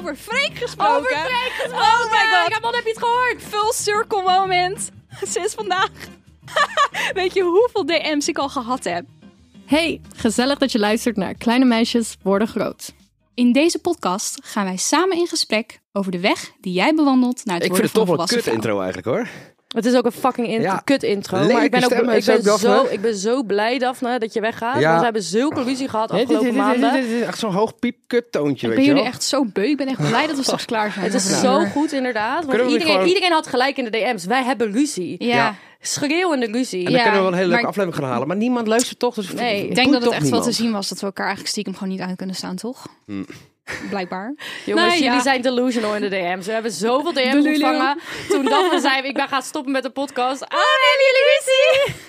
Over Freek gesproken. Over Freek gesproken. Oh my god. Ramon, heb je het gehoord? Full circle moment. Sinds vandaag. Weet je hoeveel DM's ik al gehad heb? Hey, gezellig dat je luistert naar Kleine Meisjes Worden Groot. In deze podcast gaan wij samen in gesprek over de weg die jij bewandelt naar het Ik vind worden het toch van wel een kut vrouw. intro eigenlijk hoor. Het is ook een fucking in- Ja. kut intro. Maar ik ben, ook, ik, zo, ben zo, ik ben zo blij, Daphne, dat je weggaat. Ja. Want we hebben zulke ruzie gehad dit, afgelopen dit, dit, maanden. dit is echt zo'n hoog piepkut toontje, Ik weet ben je jullie wel. echt zo beu. Ik ben echt blij dat we straks klaar zijn. Het is zo goed inderdaad. Want iedereen, gewoon- iedereen had gelijk in de DM's. Wij hebben ruzie. Ja. Ja. Schreeuwende ruzie. En dan Ja, kunnen we wel een hele leuke maar- aflevering gaan halen. Maar niemand luistert toch, dus Nee, Ik denk dat het echt wel te zien was dat we elkaar eigenlijk stiekem gewoon niet uit kunnen staan, toch? Blijkbaar. Jongens, Nou, jullie ja. zijn delusional in de DM's. We hebben zoveel DM's Delusional. ontvangen. Toen Daphne zei, ik ben gaan stoppen met de podcast. Ah, hebben jullie ruzie?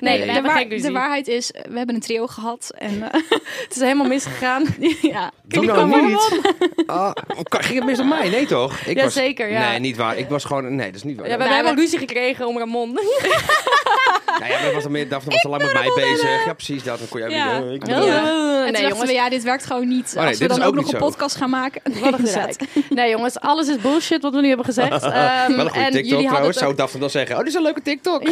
Nee, we de, hebben waar- geen ruzie. de waarheid is, we hebben een trio gehad. En eh, Het is helemaal misgegaan. ja, Jullie nou niet. Ah, ging het mis op mij? Nee toch? Ik Ja, was... zeker, ja. Nee, niet waar. Ik was gewoon... Nee, dat is niet waar. Ja, we nou, hebben we- ruzie gekregen om Ramon. Ja, maar was al meer... Daphne was al lang met mij bezig. Ja, precies. Dat. Dan kon jij Ja. weer... Ik Ja. bedoel- En Nee, jongens. we, ja, dit werkt gewoon niet. nee, Als we dan ook ook nog een zo. podcast gaan maken. Wat een gezeik. Nee jongens, alles is bullshit wat we nu hebben gezegd. Ehm, Wel een goede en TikTok jullie hadden trouwens. het Zou Daphne dan zeggen... Oh, dit is een leuke TikTok.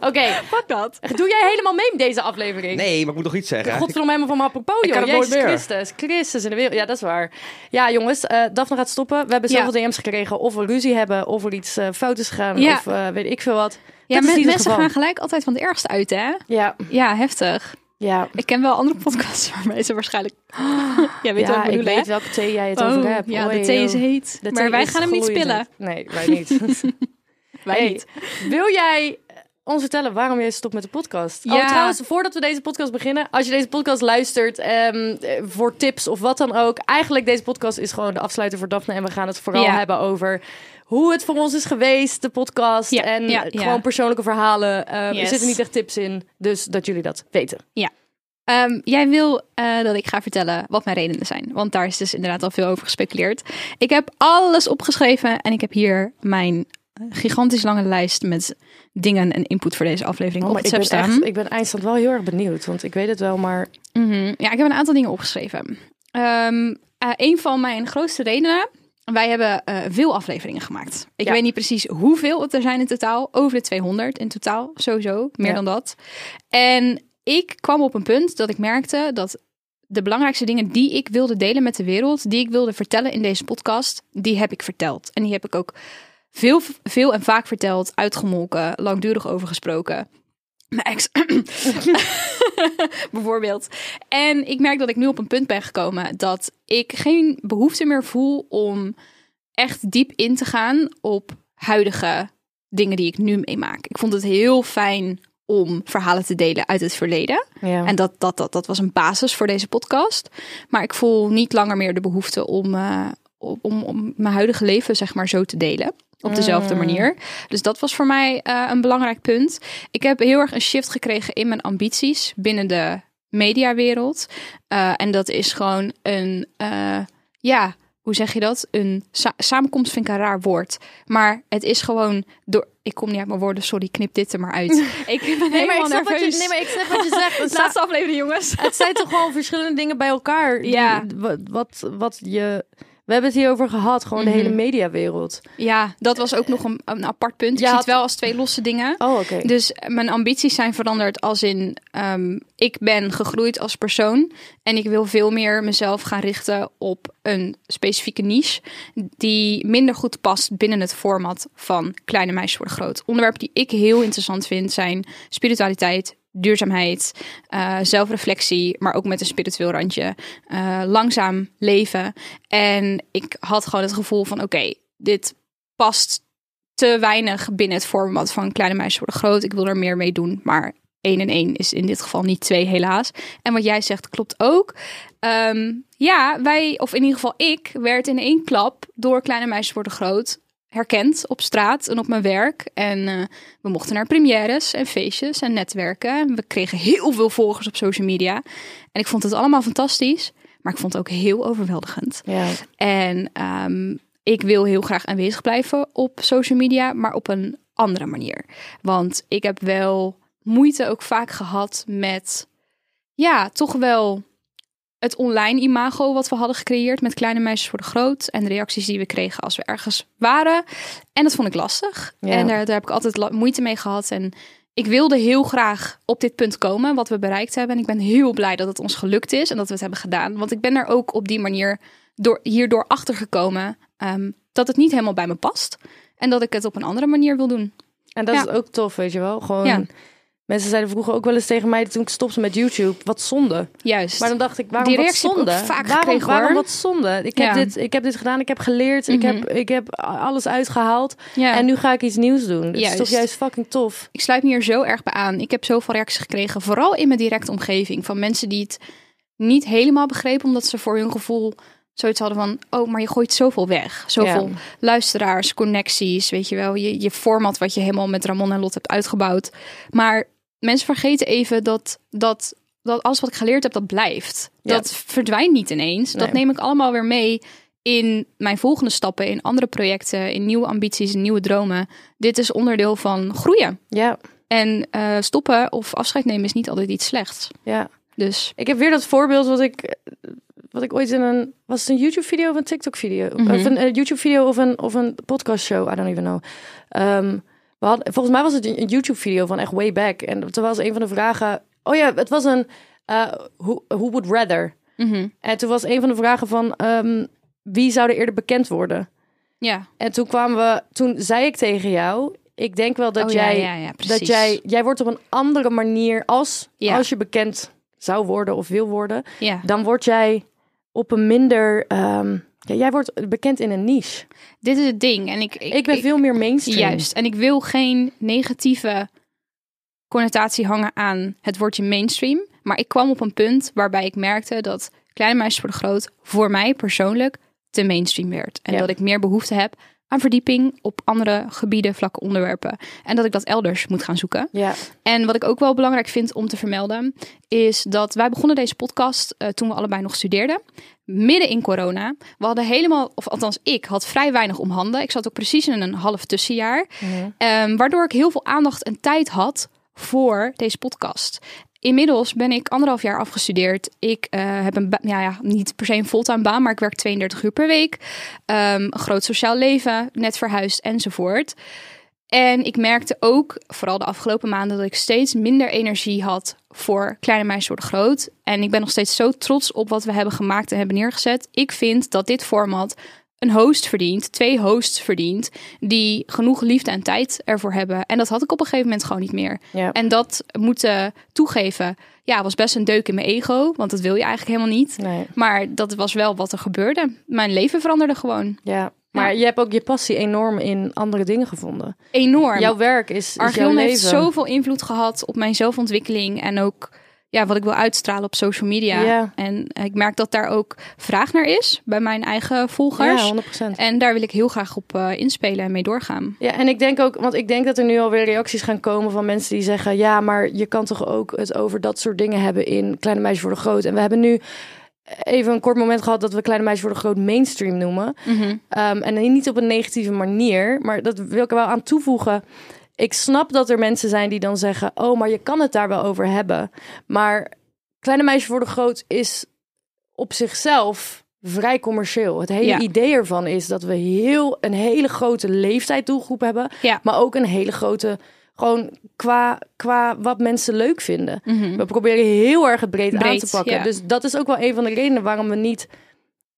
Oké, Fuck dat. doe jij helemaal mee met deze aflevering? Nee, maar ik moet nog iets zeggen. Godverdomme helemaal van mijn apropos, joh. Jezus meer. Christus. Christus in de wereld. Ja, dat is waar. Ja, jongens, eh Daphne gaat stoppen. We hebben Ja. zoveel DM's gekregen of we ruzie hebben, of er iets eh, fout is gegaan, Ja. of eh, weet ik veel wat. Ja, men- mensen geval. gaan gelijk altijd van de ergste uit, hè? Ja, Ja, heftig. ja. Ik ken wel andere podcasts waarmee ze waarschijnlijk... Jij weet ja, wat ik ik weet welke thee jij het Oh, over hebt. ja, Oei, de thee is heet. De maar thee wij is gaan hem niet spillen. Nee, wij niet. Wij Hey, niet. Wil jij ons vertellen waarom jij stopt met de podcast? Ja. Oh, trouwens, voordat we deze podcast beginnen, als je deze podcast luistert ehm, eh, voor tips of wat dan ook, eigenlijk deze podcast is gewoon de afsluiter voor Daphne en we gaan het vooral Ja. hebben over hoe het voor ons is geweest, de podcast Ja, en ja, ja. gewoon persoonlijke verhalen. Ehm, Er zitten niet echt tips in, dus dat jullie dat weten. Ehm, jij wil eh, dat ik ga vertellen wat mijn redenen zijn. Want daar is dus inderdaad al veel over gespeculeerd. Ik heb alles opgeschreven en ik heb hier mijn gigantisch lange lijst met dingen en input voor deze aflevering Oh, op maar het ik ben, staan. echt, ik ben eindstand wel heel erg benieuwd, want ik weet het wel, maar Mhm. Ja, ik heb een aantal dingen opgeschreven. Eh, een van mijn grootste redenen. Wij hebben eh, veel afleveringen gemaakt. Ik Ja. weet niet precies hoeveel het er zijn in totaal. Over de 200 in totaal, sowieso. Meer Ja. dan dat. En ik kwam op een punt dat ik merkte dat de belangrijkste dingen die ik wilde delen met de wereld, die ik wilde vertellen in deze podcast, die heb ik verteld. En die heb ik ook veel, veel en vaak verteld, uitgemolken, langdurig over gesproken. Mijn ex. Bijvoorbeeld. En ik merk dat ik nu op een punt ben gekomen dat ik geen behoefte meer voel om echt diep in te gaan op huidige dingen die ik nu meemaak. Ik vond het heel fijn om verhalen te delen uit het verleden. ja. En dat, dat, dat, dat was een basis voor deze podcast. Maar ik voel niet langer meer de behoefte om, eh, om, om mijn huidige leven zeg maar zo te delen. Op dezelfde Mm. manier. Dus dat was voor mij eh, een belangrijk punt. Ik heb heel erg een shift gekregen in mijn ambities binnen de mediawereld. Eh, en dat is gewoon een, eh, ja, hoe zeg je dat? Een sa- samenkomst vind ik een raar woord. Maar het is gewoon door. Ik kom niet uit mijn woorden, sorry, knip dit er maar uit. ik ben Nee, maar helemaal ik wat je, nerveus. nee, maar ik snap wat je zegt. Sa- Laatste aflevering, jongens. het zijn toch gewoon verschillende dingen bij elkaar. Ja. Wat, wat, wat je... We hebben het hier over gehad, gewoon de Mhm. hele mediawereld. Ja, dat was ook nog een, een apart punt. Ik Je zie had- het wel als twee losse dingen. Oh, oké. Dus mijn ambities zijn veranderd als in... ehm, ik ben gegroeid als persoon. En ik wil veel meer mezelf gaan richten op een specifieke niche... die minder goed past binnen het format van Kleine Meisjes Worden Groot. Onderwerpen die ik heel interessant vind zijn spiritualiteit... Duurzaamheid, eh, zelfreflectie, maar ook met een spiritueel randje. eh, langzaam leven. En ik had gewoon het gevoel van: oké, dit past te weinig binnen het format van kleine meisjes worden groot. Ik wil er meer mee doen, maar 1 en 1 is in dit geval niet 2, helaas. En wat jij zegt klopt ook. Ehm, ja, wij, of in ieder geval ik, werd in één klap door Kleine Meisjes Worden Groot herkend op straat en op mijn werk. En eh, we mochten naar premières en feestjes en netwerken. En we kregen heel veel volgers op social media. En ik vond het allemaal fantastisch, maar ik vond het ook heel overweldigend. Ja. En ehm, ik wil heel graag aanwezig blijven op social media, maar op een andere manier. Want ik heb wel moeite ook vaak gehad met, ja, toch wel het online imago wat we hadden gecreëerd met kleine meisjes voor de groot en de reacties die we kregen als we ergens waren. En dat vond ik lastig. Ja. En daar, daar heb ik altijd moeite mee gehad. En ik wilde heel graag op dit punt komen, wat we bereikt hebben. En ik ben heel blij dat het ons gelukt is en dat we het hebben gedaan. Want ik ben er ook op die manier door, hierdoor achter gekomen ehm, dat het niet helemaal bij me past. En dat ik het op een andere manier wil doen. En dat Ja. is ook tof, weet je wel. Gewoon, Ja. Mensen zeiden vroeger ook wel eens tegen mij toen ik stopte met YouTube, wat zonde. Juist. Maar dan dacht ik, waarom Die wat zonde? vaak waarom, gekregen, waarom hoor. wat zonde? Ik heb, Ja. dit, ik heb dit gedaan, ik heb geleerd, ik, Mhm. heb, ik heb alles uitgehaald. ja. En nu ga ik iets nieuws doen. Dat is Juist. toch juist fucking tof. Ik sluit me hier zo erg bij aan. Ik heb zoveel reacties gekregen, vooral in mijn directe omgeving, van mensen die het niet helemaal begrepen, omdat ze voor hun gevoel zoiets hadden van, oh, maar je gooit zoveel weg. Zoveel Ja. luisteraars, connecties, weet je wel, je, je format wat je helemaal met Ramon en Lot hebt uitgebouwd. Maar mensen vergeten even dat, dat, dat alles wat ik geleerd heb, dat blijft. Ja. Dat verdwijnt niet ineens. Dat Nee. neem ik allemaal weer mee in mijn volgende stappen, in andere projecten, in nieuwe ambities, in nieuwe dromen. Dit is onderdeel van groeien. Ja, En eh, stoppen of afscheid nemen is niet altijd iets slechts. ja. Dus Ik heb weer dat voorbeeld wat ik, wat ik ooit in een, was het een YouTube video of een TikTok video? Mhm. Of een eh, YouTube video of een, of een podcast show, I don't even know. Ehm, we hadden, volgens mij was het een YouTube video van echt way back. En toen was een van de vragen, oh ja, het was een, eh, who, who would rather? mhm. En toen was een van de vragen van, ehm, wie zou er eerder bekend worden? ja. En toen kwamen we, toen zei ik tegen jou, ik denk wel dat Oh, jij, ja, ja, precies. dat jij, jij wordt op een andere manier als, als je bekend zou worden of wil worden, dan word jij op een minder, ehm, ja, jij wordt bekend in een niche. Dit is het ding. En ik, ik, Ik ben veel meer mainstream. Juist. En ik wil geen negatieve connotatie hangen aan het woordje mainstream. Maar ik kwam op een punt waarbij ik merkte dat Kleine Meisjes voor de Groot voor mij persoonlijk te mainstream werd. En Ja. dat ik meer behoefte heb aan verdieping op andere gebieden, vlakke onderwerpen. En dat ik dat elders moet gaan zoeken. Ja, En wat ik ook wel belangrijk vind om te vermelden, is dat wij begonnen deze podcast eh, toen we allebei nog studeerden. Midden in corona. We hadden helemaal, of althans ik, had vrij weinig om handen. Ik zat ook precies in een half tussenjaar. Ehm, waardoor ik heel veel aandacht en tijd had voor deze podcast. Inmiddels ben ik anderhalf jaar afgestudeerd. Ik eh, heb een, ja, ja, niet per se een fulltime baan, maar ik werk 32 uur per week. Ehm, groot sociaal leven, net verhuisd enzovoort. En ik merkte ook, vooral de afgelopen maanden, dat ik steeds minder energie had voor Kleine Meisjes Worden Groot. En ik ben nog steeds zo trots op wat we hebben gemaakt en hebben neergezet. Ik vind dat dit format een host verdient, twee hosts verdient, die genoeg liefde en tijd ervoor hebben. En dat had ik op een gegeven moment gewoon niet meer. ja. En dat moeten toegeven, ja, was best een deuk in mijn ego, want dat wil je eigenlijk helemaal niet. Nee, Maar dat was wel wat er gebeurde. Mijn leven veranderde gewoon ja. Maar je hebt ook je passie enorm in andere dingen gevonden. enorm. Jouw werk is, is jouw Archeon leven. heeft zoveel invloed gehad op mijn zelfontwikkeling en ook ja, wat ik wil uitstralen op social media. Ja. En ik merk dat daar ook vraag naar is bij mijn eigen volgers. Ja, 100%. en daar wil ik heel graag op eh, inspelen en mee doorgaan. Ja, en ik denk ook, want ik denk dat er nu alweer reacties gaan komen van mensen die zeggen: ja, maar je kan toch ook het over dat soort dingen hebben in Kleine Meisjes worden Groot. En we hebben nu even een kort moment gehad dat we Kleine Meisjes worden Groot mainstream noemen. Ehm, en niet op een negatieve manier, maar dat wil ik er wel aan toevoegen. Ik snap dat er mensen zijn die dan zeggen: oh, maar je kan het daar wel over hebben. Maar Kleine Meisjes worden Groot is op zichzelf vrij commercieel. Het hele Ja. idee ervan is dat we heel een hele grote leeftijdsdoelgroep hebben, Ja. maar ook een hele grote gewoon qua, qua wat mensen leuk vinden. We proberen heel erg het breed, aan Mhm. Te pakken. ja. Dus dat is ook wel een van de redenen waarom we niet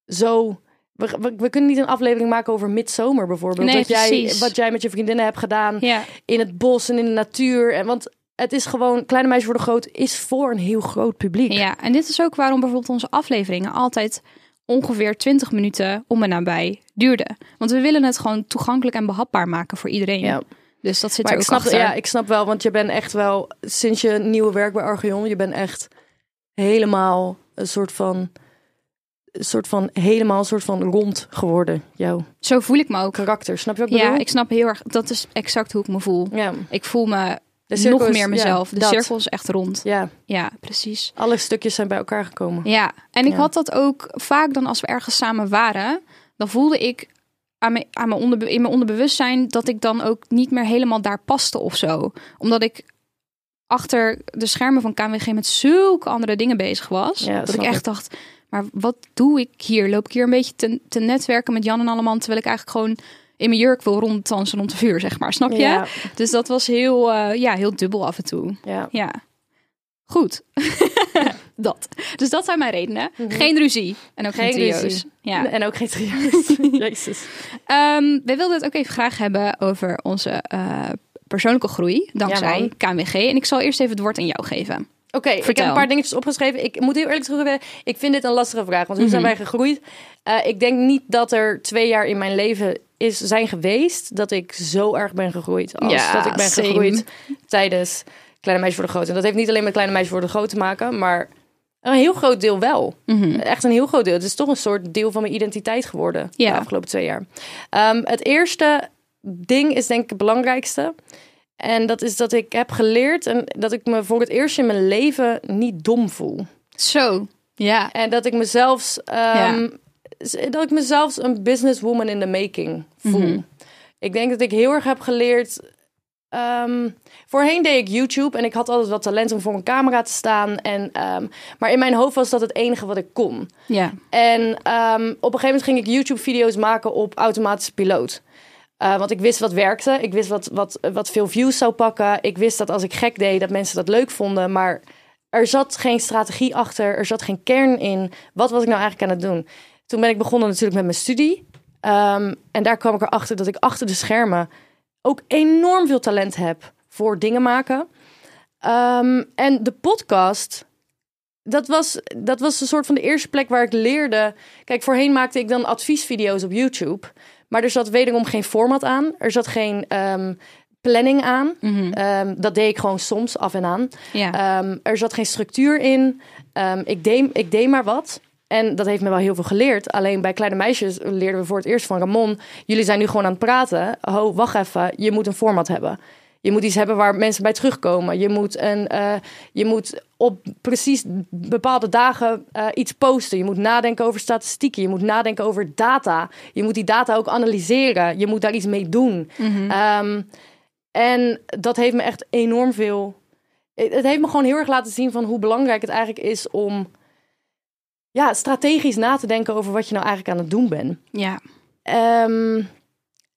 zo. We, we, we kunnen niet een aflevering maken over midzomer bijvoorbeeld. Nee, dat jij, wat jij met je vriendinnen hebt gedaan Ja, in het bos en in de natuur. En want het is gewoon, Kleine Meisjes worden groot, is voor een heel groot publiek. ja, en dit is ook waarom bijvoorbeeld onze afleveringen altijd ongeveer 20 minuten om en nabij duurden. Want we willen het gewoon toegankelijk en behapbaar maken voor iedereen. Ja. Dus dat zit Maar er ik ook snap, achter. ja, ik snap wel, want je bent echt wel, sinds je nieuwe werk bij Archeon, je bent echt helemaal een soort van, een soort van, helemaal een soort van rond geworden, jouw Zo voel ik me ook. karakter. Snap je wat ik Ja, bedoel? ik snap heel erg. Dat is exact hoe ik me voel. Ja, Ik voel me de cirkel nog is- meer mezelf. de dat. cirkel is echt rond. Ja, Ja, precies. alle stukjes zijn bij elkaar gekomen. Ja, en ik Ja. had dat ook vaak dan als we ergens samen waren, dan voelde ik aan mijn, aan mijn onderbe- in mijn onderbewustzijn dat ik dan ook niet meer helemaal daar paste of zo. Omdat ik achter de schermen van KWG met zulke andere dingen bezig was. Ja, dat ik snap echt dacht, maar wat doe ik hier? Loop ik hier een beetje te, te netwerken met Jan en Alleman, terwijl ik eigenlijk gewoon in mijn jurk wil ronddansen rond de vuur, zeg maar. Snap je? Ja, Dus dat was heel, eh, ja, heel dubbel af en toe. ja. Ja. Goed. dat. Dus dat zijn mijn redenen. Geen ruzie. En ook geen, Mhm. Geen trio's. Ja. En ook geen trio's. Jezus. Ehm, we wilden het ook even graag hebben over onze eh, persoonlijke groei. Dankzij. KMWG. En ik zal eerst even het woord aan jou geven. Oké, ik heb een paar dingetjes opgeschreven. Ik moet heel eerlijk zeggen, ik vind dit een lastige vraag. Want hoe zijn Mhm. wij gegroeid? Eh, ik denk niet dat er twee jaar in mijn leven is, zijn geweest dat ik zo erg ben gegroeid. Als Ja, dat ik ben same. gegroeid tijdens Kleine Meisje voor de Groot. En dat heeft niet alleen met Kleine Meisje voor de Groot te maken, maar een heel groot deel wel. Mhm. Echt een heel groot deel. Het is toch een soort deel van mijn identiteit geworden Ja. de afgelopen twee jaar. Ehm, het eerste ding is denk ik het belangrijkste. En dat is dat ik heb geleerd en dat ik me voor het eerst in mijn leven niet dom voel. Zo. Ja. En dat ik mezelf, ehm, dat ik mezelf een businesswoman in the making voel. Mhm. Ik denk dat ik heel erg heb geleerd. ehm, voorheen deed ik YouTube en ik had altijd wat talent om voor een camera te staan. En, ehm, maar in mijn hoofd was dat het enige wat ik kon. Ja. En op een gegeven moment ging ik YouTube-video's maken op automatische piloot. Eh, want ik wist wat werkte. Ik wist wat, wat, wat veel views zou pakken. Ik wist dat als ik gek deed, dat mensen dat leuk vonden. Maar er zat geen strategie achter. Er zat geen kern in. Wat was ik nou eigenlijk aan het doen? Toen ben ik begonnen natuurlijk met mijn studie. Ehm, en daar kwam ik erachter dat ik achter de schermen ook enorm veel talent heb voor dingen maken. Ehm, en de podcast, dat was, dat was een soort van de eerste plek waar ik leerde. Kijk, voorheen maakte ik dan adviesvideo's op YouTube. Maar er zat wederom geen format aan. Er zat geen ehm, planning aan. Mhm. Ehm, dat deed ik gewoon soms af en aan. Ja. Ehm, er zat geen structuur in. Ik, deed, ik deed maar wat. En dat heeft me wel heel veel geleerd. Alleen bij Kleine Meisjes leerden we voor het eerst van Ramon... jullie zijn nu gewoon aan het praten. Ho, wacht even. Je moet een format hebben. Je moet iets hebben waar mensen bij terugkomen. Je moet, een, eh, je moet op precies bepaalde dagen eh, iets posten. Je moet nadenken over statistieken. Je moet nadenken over data. Je moet die data ook analyseren. Je moet daar iets mee doen. Mhm. Ehm, en dat heeft me echt enorm veel. Het heeft me gewoon heel erg laten zien van hoe belangrijk het eigenlijk is om ja, strategisch na te denken over wat je nou eigenlijk aan het doen bent. ja. Ehm,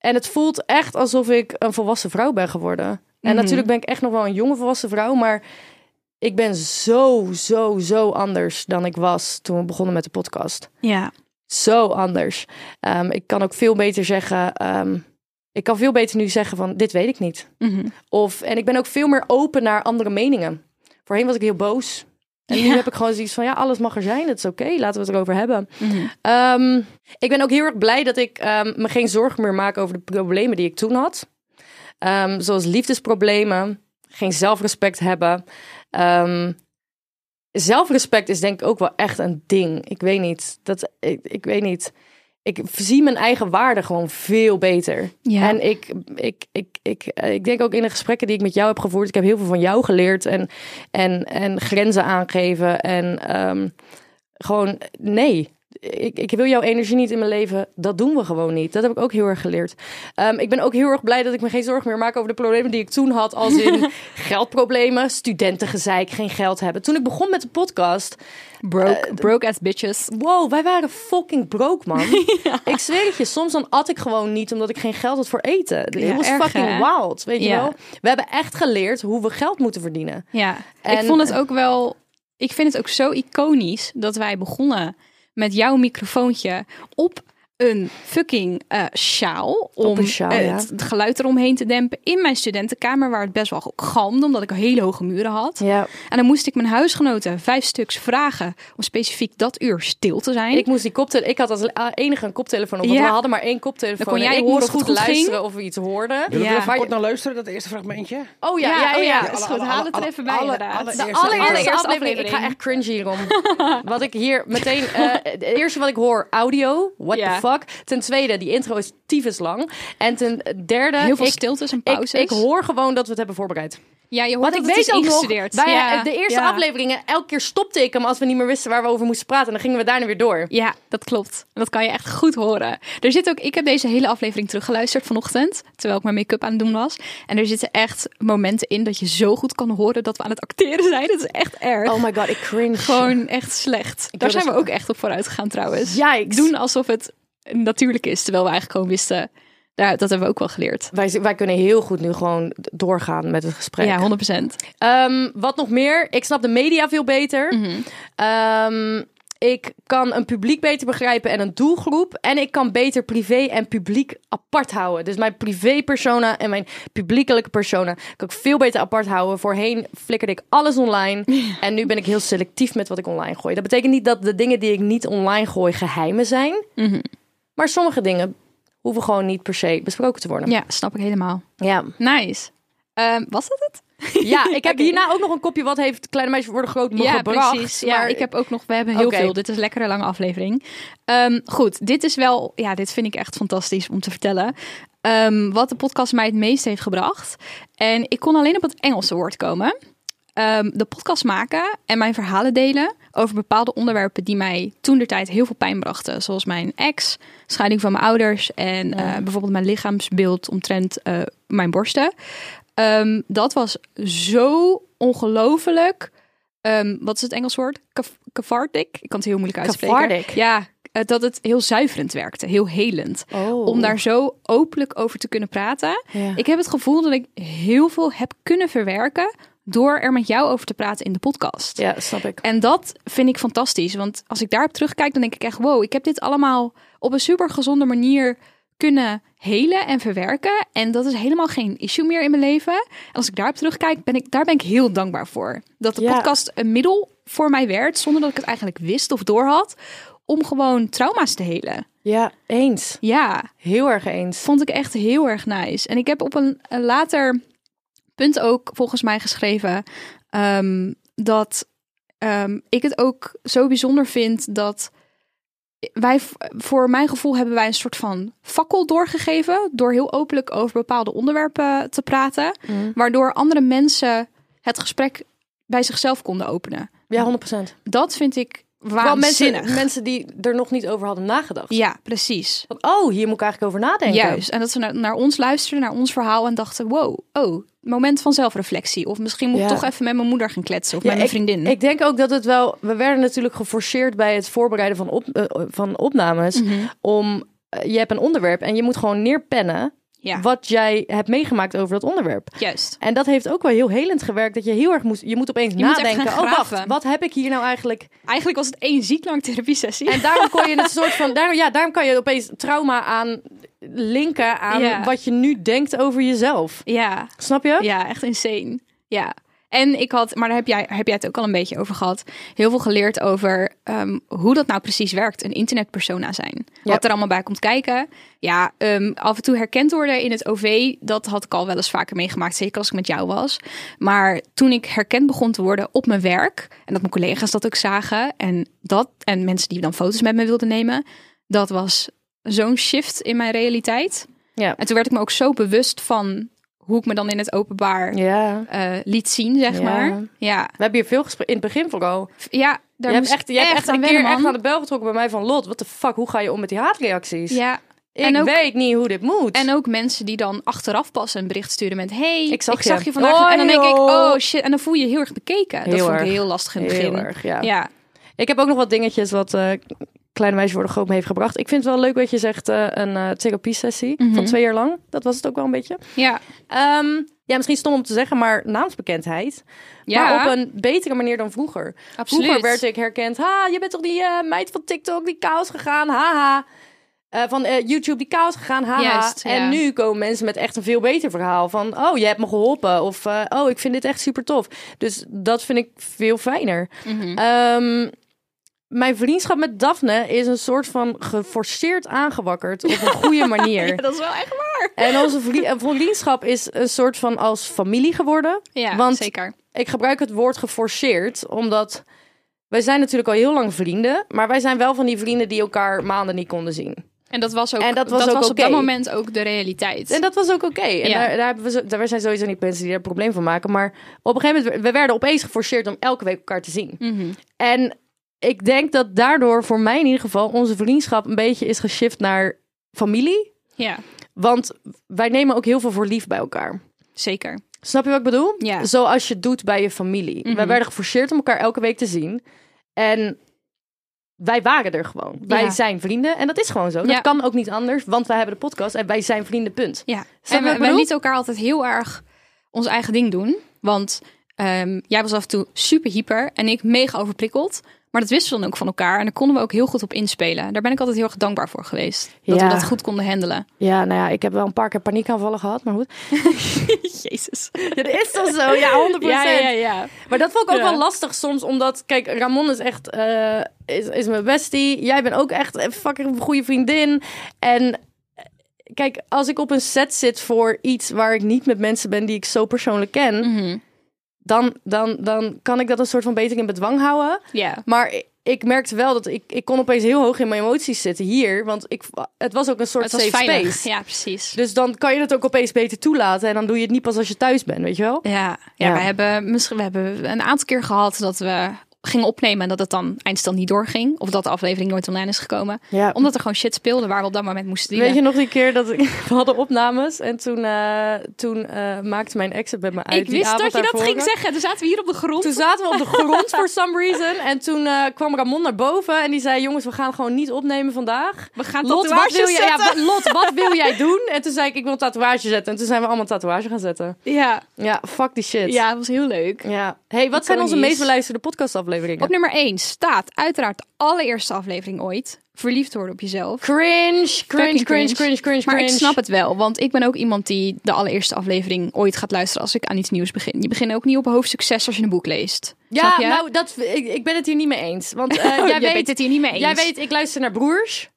en het voelt echt alsof ik een volwassen vrouw ben geworden. En Mhm. natuurlijk ben ik echt nog wel een jonge volwassen vrouw, maar ik ben zo, zo, zo anders dan ik was toen we begonnen met de podcast Ja. zo anders. Ehm, ik kan ook veel beter zeggen. ehm, ik kan veel beter nu zeggen van dit weet ik niet. Mhm. Of en ik ben ook veel meer open naar andere meningen. Voorheen was ik heel boos. En nu Ja. heb ik gewoon zoiets van ja, alles mag er zijn. Het is oké, laten we het erover hebben. Mhm. Ehm, ik ben ook heel erg blij dat ik ehm, me geen zorgen meer maak over de problemen die ik toen had. Ehm, zoals liefdesproblemen, geen zelfrespect hebben. Zelfrespect is denk ik ook wel echt een ding. Ik weet niet. Dat, ik, ik weet niet. Ik zie mijn eigen waarde gewoon veel beter. Ja. En ik, ik, ik, ik, ik denk ook in de gesprekken die ik met jou heb gevoerd, ik heb heel veel van jou geleerd en, en, en grenzen aangeven. En ehm, gewoon, nee, ik, ik wil jouw energie niet in mijn leven. Dat doen we gewoon niet. Dat heb ik ook heel erg geleerd. Ehm, ik ben ook heel erg blij dat ik me geen zorgen meer maak over de problemen die ik toen had. Als in geldproblemen, studentengezeik, geen geld hebben. Toen ik begon met de podcast, Broke, broke as bitches. Wow, wij waren fucking broke, man. Ik zweer het je, soms dan at ik gewoon niet omdat ik geen geld had voor eten. Het Ja, was erg, fucking hè? wild, weet je wel. We hebben echt geleerd hoe we geld moeten verdienen. Ja, En- ik vond het ook wel. Ik vind het ook zo iconisch dat wij begonnen met jouw microfoontje op een fucking eh, sjaal om een sjaal, ja. het, het geluid eromheen te dempen in mijn studentenkamer waar het best wel galmde omdat ik hele hoge muren had. Ja, En dan moest ik mijn huisgenoten vijf stuks vragen om specifiek dat uur stil te zijn. ik moest die koptelefoon. Ik had als enige een koptelefoon op, want Ja. we hadden maar één koptelefoon. Dan kon jij ik horen moest of het goed goed luisteren ging. of we iets hoorden. We Ja. Maar kort je- naar luisteren, dat eerste fragmentje? Oh ja, Ja, ja, ja. oh ja. Is goed, haal het er even bij alle- inderdaad. alle- De De Eerste allereerste aflevering. aflevering. Ik ga echt cringe hierom. wat ik hier meteen... eh, het eerste wat ik hoor, audio. What Ja. the fuck? Ten tweede, die intro is tyfus lang. En ten derde... Heel veel ik, stiltes en pauzes. ik hoor gewoon dat we het hebben voorbereid. ja, je hoort Want ik het ook nog, bij ja. de eerste ja. afleveringen, elke keer stopte ik hem als we niet meer wisten waar we over moesten praten. En dan gingen we daarna weer door. Ja, dat klopt. En dat kan je echt goed horen. Er zit ook, ik heb deze hele aflevering teruggeluisterd vanochtend, terwijl ik mijn make-up aan het doen was. En er zitten echt momenten in dat je zo goed kan horen dat we aan het acteren zijn. Dat is echt erg. Oh my god, ik cringe. Gewoon echt slecht. Daar zijn we dus- ook echt op vooruit gegaan trouwens. Yikes. Doen alsof het natuurlijk is, terwijl we eigenlijk gewoon wisten. Daar, dat hebben we ook wel geleerd. Wij, wij kunnen heel goed nu gewoon doorgaan met het gesprek. Ja, 100%. Ehm, wat nog meer? Ik snap de media veel beter. Mhm. Ehm, ik kan een publiek beter begrijpen en een doelgroep. En ik kan beter privé en publiek apart houden. Dus mijn privé persona en mijn publiekelijke persona kan ik veel beter apart houden. Voorheen flikkerde ik alles online. En nu ben ik heel selectief met wat ik online gooi. Dat betekent niet dat de dingen die ik niet online gooi geheimen zijn. Mhm. Maar sommige dingen hoeven gewoon niet per se besproken te worden. Ja, snap ik helemaal. Ja. Nice. Ehm, was dat het? Ja, ik heb hierna ook nog een kopje wat heeft Kleine Meisjes worden groot me Ja, precies. Ja, ik heb ook nog, we hebben heel veel. Dit is een lekkere lange aflevering. Ehm, goed, dit is wel, ja, dit vind ik echt fantastisch om te vertellen. Ehm, wat de podcast mij het meest heeft gebracht. En ik kon alleen op het Engelse woord komen. Ehm, de podcast maken en mijn verhalen delen over bepaalde onderwerpen die mij toen de tijd heel veel pijn brachten. Zoals mijn ex, scheiding van mijn ouders en eh, bijvoorbeeld mijn lichaamsbeeld omtrent eh, mijn borsten. Ehm, dat was zo ongelooflijk. ehm, wat is het Engels woord? Cathartic? Ik kan het heel moeilijk uitspreken. Cathartic? Ja, eh, dat het heel zuiverend werkte, heel helend. Oh. Om daar zo openlijk over te kunnen praten. Ja. Ik heb het gevoel dat ik heel veel heb kunnen verwerken door er met jou over te praten in de podcast. Ja, snap ik. En dat vind ik fantastisch. Want als ik daarop terugkijk, dan denk ik echt: wow, ik heb dit allemaal op een super gezonde manier kunnen helen en verwerken. En dat is helemaal geen issue meer in mijn leven. En als ik daarop terugkijk, ben ik, daar ben ik heel dankbaar voor. Dat de Ja. podcast een middel voor mij werd, zonder dat ik het eigenlijk wist of doorhad, om gewoon trauma's te helen. Ja, eens. Ja, Heel erg eens. vond ik echt heel erg nice. En ik heb op een, een later punt ook volgens mij geschreven ehm, dat ehm, ik het ook zo bijzonder vind dat wij, voor mijn gevoel, hebben wij een soort van fakkel doorgegeven door heel openlijk over bepaalde onderwerpen te praten, Mm. waardoor andere mensen het gesprek bij zichzelf konden openen. Ja, 100%. Dat vind ik waanzinnig. mensen, mensen die er nog niet over hadden nagedacht. Ja, precies. Van, oh, hier moet ik eigenlijk over nadenken. Juist. En dat ze naar, naar ons luisterden, naar ons verhaal en dachten: wow, oh, moment van zelfreflectie. Of misschien moet ik toch even met mijn moeder gaan kletsen of Ja, met mijn ik- vriendin. Ik denk ook dat het wel... We werden natuurlijk geforceerd bij het voorbereiden van, op, eh, van opnames. Mhm. Om... eh, je hebt een onderwerp en je moet gewoon neerpennen... ja, wat jij hebt meegemaakt over dat onderwerp. juist. En dat heeft ook wel heel helend gewerkt. Dat je heel erg moest... Je moet opeens Je moet nadenken. gaan oh, wacht. Wat heb ik hier nou eigenlijk... Eigenlijk was het één ziek lang therapiesessie. En daarom kon je het soort van, daarom, ja, daarom kan je opeens trauma aan linken aan Ja. wat je nu denkt over jezelf. ja, Snap je? ja, echt insane. Ja. En ik had, maar daar heb jij, heb jij het ook al een beetje over gehad, heel veel geleerd over ehm, hoe dat nou precies werkt, een internetpersona zijn. Wat er allemaal bij komt kijken. Ja, ehm, af en toe herkend worden in het OV, dat had ik al wel eens vaker meegemaakt, zeker als ik met jou was. Maar toen ik herkend begon te worden op mijn werk, en dat mijn collega's dat ook zagen, en dat, en mensen die dan foto's met me wilden nemen, dat was zo'n shift in mijn realiteit. Ja. En toen werd ik me ook zo bewust van hoe ik me dan in het openbaar Ja. eh, liet zien, zeg Ja. maar. Ja, We hebben hier veel gesproken, in het begin vooral. ja daar je hebt echt, je hebt echt een keer wennen, echt aan de bel getrokken bij mij van Lot. Wat de fuck, hoe ga je om met die haatreacties? Ja, ik en ook- weet niet hoe dit moet. en ook mensen die dan achteraf pas een bericht sturen met... Hey, Ik zag je. vandaag. Oh, en dan denk ik, oh shit. En dan voel je je heel erg bekeken. dat Heel vond ik heel lastig in het Heel begin. erg, ja. Ja, Ik heb ook nog wat dingetjes wat eh, Kleine Meisjes Worden Groot me heeft gebracht. Ik vind het wel leuk wat je zegt, eh, een eh therapiesessie Mhm. van twee jaar lang. Dat was het ook wel een beetje. ja. Ehm, ja, misschien stom om te zeggen, maar naamsbekendheid. Ja. Maar op een betere manier dan vroeger. Absoluut. Vroeger werd ik herkend. Ha, je bent toch die eh, meid van TikTok die chaos gegaan? Haha. eh, van YouTube die chaos gegaan, haha. Juist, En ja. nu komen mensen met echt een veel beter verhaal. Van, oh, je hebt me geholpen. Of, oh, ik vind dit echt super tof. Dus dat vind ik veel fijner. Mhm. Ehm, mijn vriendschap met Daphne is een soort van geforceerd aangewakkerd op een goede manier. Ja, dat is wel echt waar. En onze eh, vriendschap is een soort van als familie geworden. Ja, Want zeker. ik gebruik het woord geforceerd, omdat wij zijn natuurlijk al heel lang vrienden, maar wij zijn wel van die vrienden die elkaar maanden niet konden zien. En dat was ook, En dat was ook op oké. dat moment ook de realiteit. En dat was ook oké. En Ja. daar, daar hebben we, zo- daar zijn sowieso niet mensen die er een probleem van maken, maar op een gegeven moment we werden opeens geforceerd om elke week elkaar te zien. Mhm. En ik denk dat daardoor voor mij in ieder geval onze vriendschap een beetje is geshift naar familie, Ja, want wij nemen ook heel veel voor lief bij elkaar. zeker. Snap je wat ik bedoel? Ja. Zoals je doet bij je familie. Mhm. Wij werden geforceerd om elkaar elke week te zien. En wij waren er gewoon. Wij zijn vrienden. En dat is gewoon zo. Ja. Dat kan ook niet anders, want wij hebben de podcast en wij zijn vrienden, punt. Ja, Snap en we, wij lieten elkaar altijd heel erg ons eigen ding doen. Want ehm, jij was af en toe super hyper en ik mega overprikkeld. Maar dat wisten we dan ook van elkaar. En daar konden we ook heel goed op inspelen. Daar ben ik altijd heel erg dankbaar voor geweest. Dat Ja. we dat goed konden handelen. Ja, nou ja, ik heb wel een paar keer paniekaanvallen gehad, maar goed. Jezus. Ja, dat is toch zo? Ja, 100%. Ja, ja, ja. Maar dat vond ik ook wel lastig soms, omdat, kijk, Ramon is echt, eh, is, is mijn bestie. Jij bent ook echt een fucking goede vriendin. En eh, kijk, als ik op een set zit voor iets waar ik niet met mensen ben die ik zo persoonlijk ken, Mhm. Dan, dan, dan kan ik dat een soort van beter in bedwang houden. Ja. Maar ik, merkte wel dat ik, ik kon opeens heel hoog in mijn emoties zitten hier, want ik, het was ook een soort safe veilig. space. Ja, precies. Dus dan kan je het ook opeens beter toelaten en dan doe je het niet pas als je thuis bent, weet je wel? Ja, ja, Ja. we hebben misschien we hebben een aantal keer gehad dat we gingen opnemen en dat het dan eindstand niet doorging. Of dat de aflevering nooit online is gekomen. Ja. Omdat er gewoon shit speelde waar we op dat moment moesten dealen. Weet je nog die keer dat ik, we hadden opnames en toen, eh, toen eh, maakte mijn ex het bij me uit. ik wist dat je dat ging zeggen. Toen zaten we hier op de grond. Toen zaten we op de grond for some reason en toen eh, kwam Ramon naar boven en die zei: Jongens, we gaan gewoon niet opnemen vandaag. we gaan Lot, wat wil jij, ja, Lot, wat wil jij doen? En toen zei ik: Ik wil een tatoeage zetten. En toen zijn we allemaal tatoeage gaan zetten. Ja, Ja, fuck die shit. ja, dat was heel leuk. Ja. Hey, wat zijn onze meest beluisterde podcastafleveringen? Op nummer 1 staat uiteraard de allereerste aflevering ooit. Verliefd worden op jezelf. Cringe, cringe, cringe, cringe, cringe, cringe. Maar ik snap het wel, want ik ben ook iemand die de allereerste aflevering ooit gaat luisteren als ik aan iets nieuws begin. Je begint ook niet op hoofdstuk 6 als je een boek leest. Ja, nou, dat, ik, ik ben het hier niet mee eens. Want eh, jij Jij weet, bent het hier niet mee eens. Jij weet, ik luister naar broers.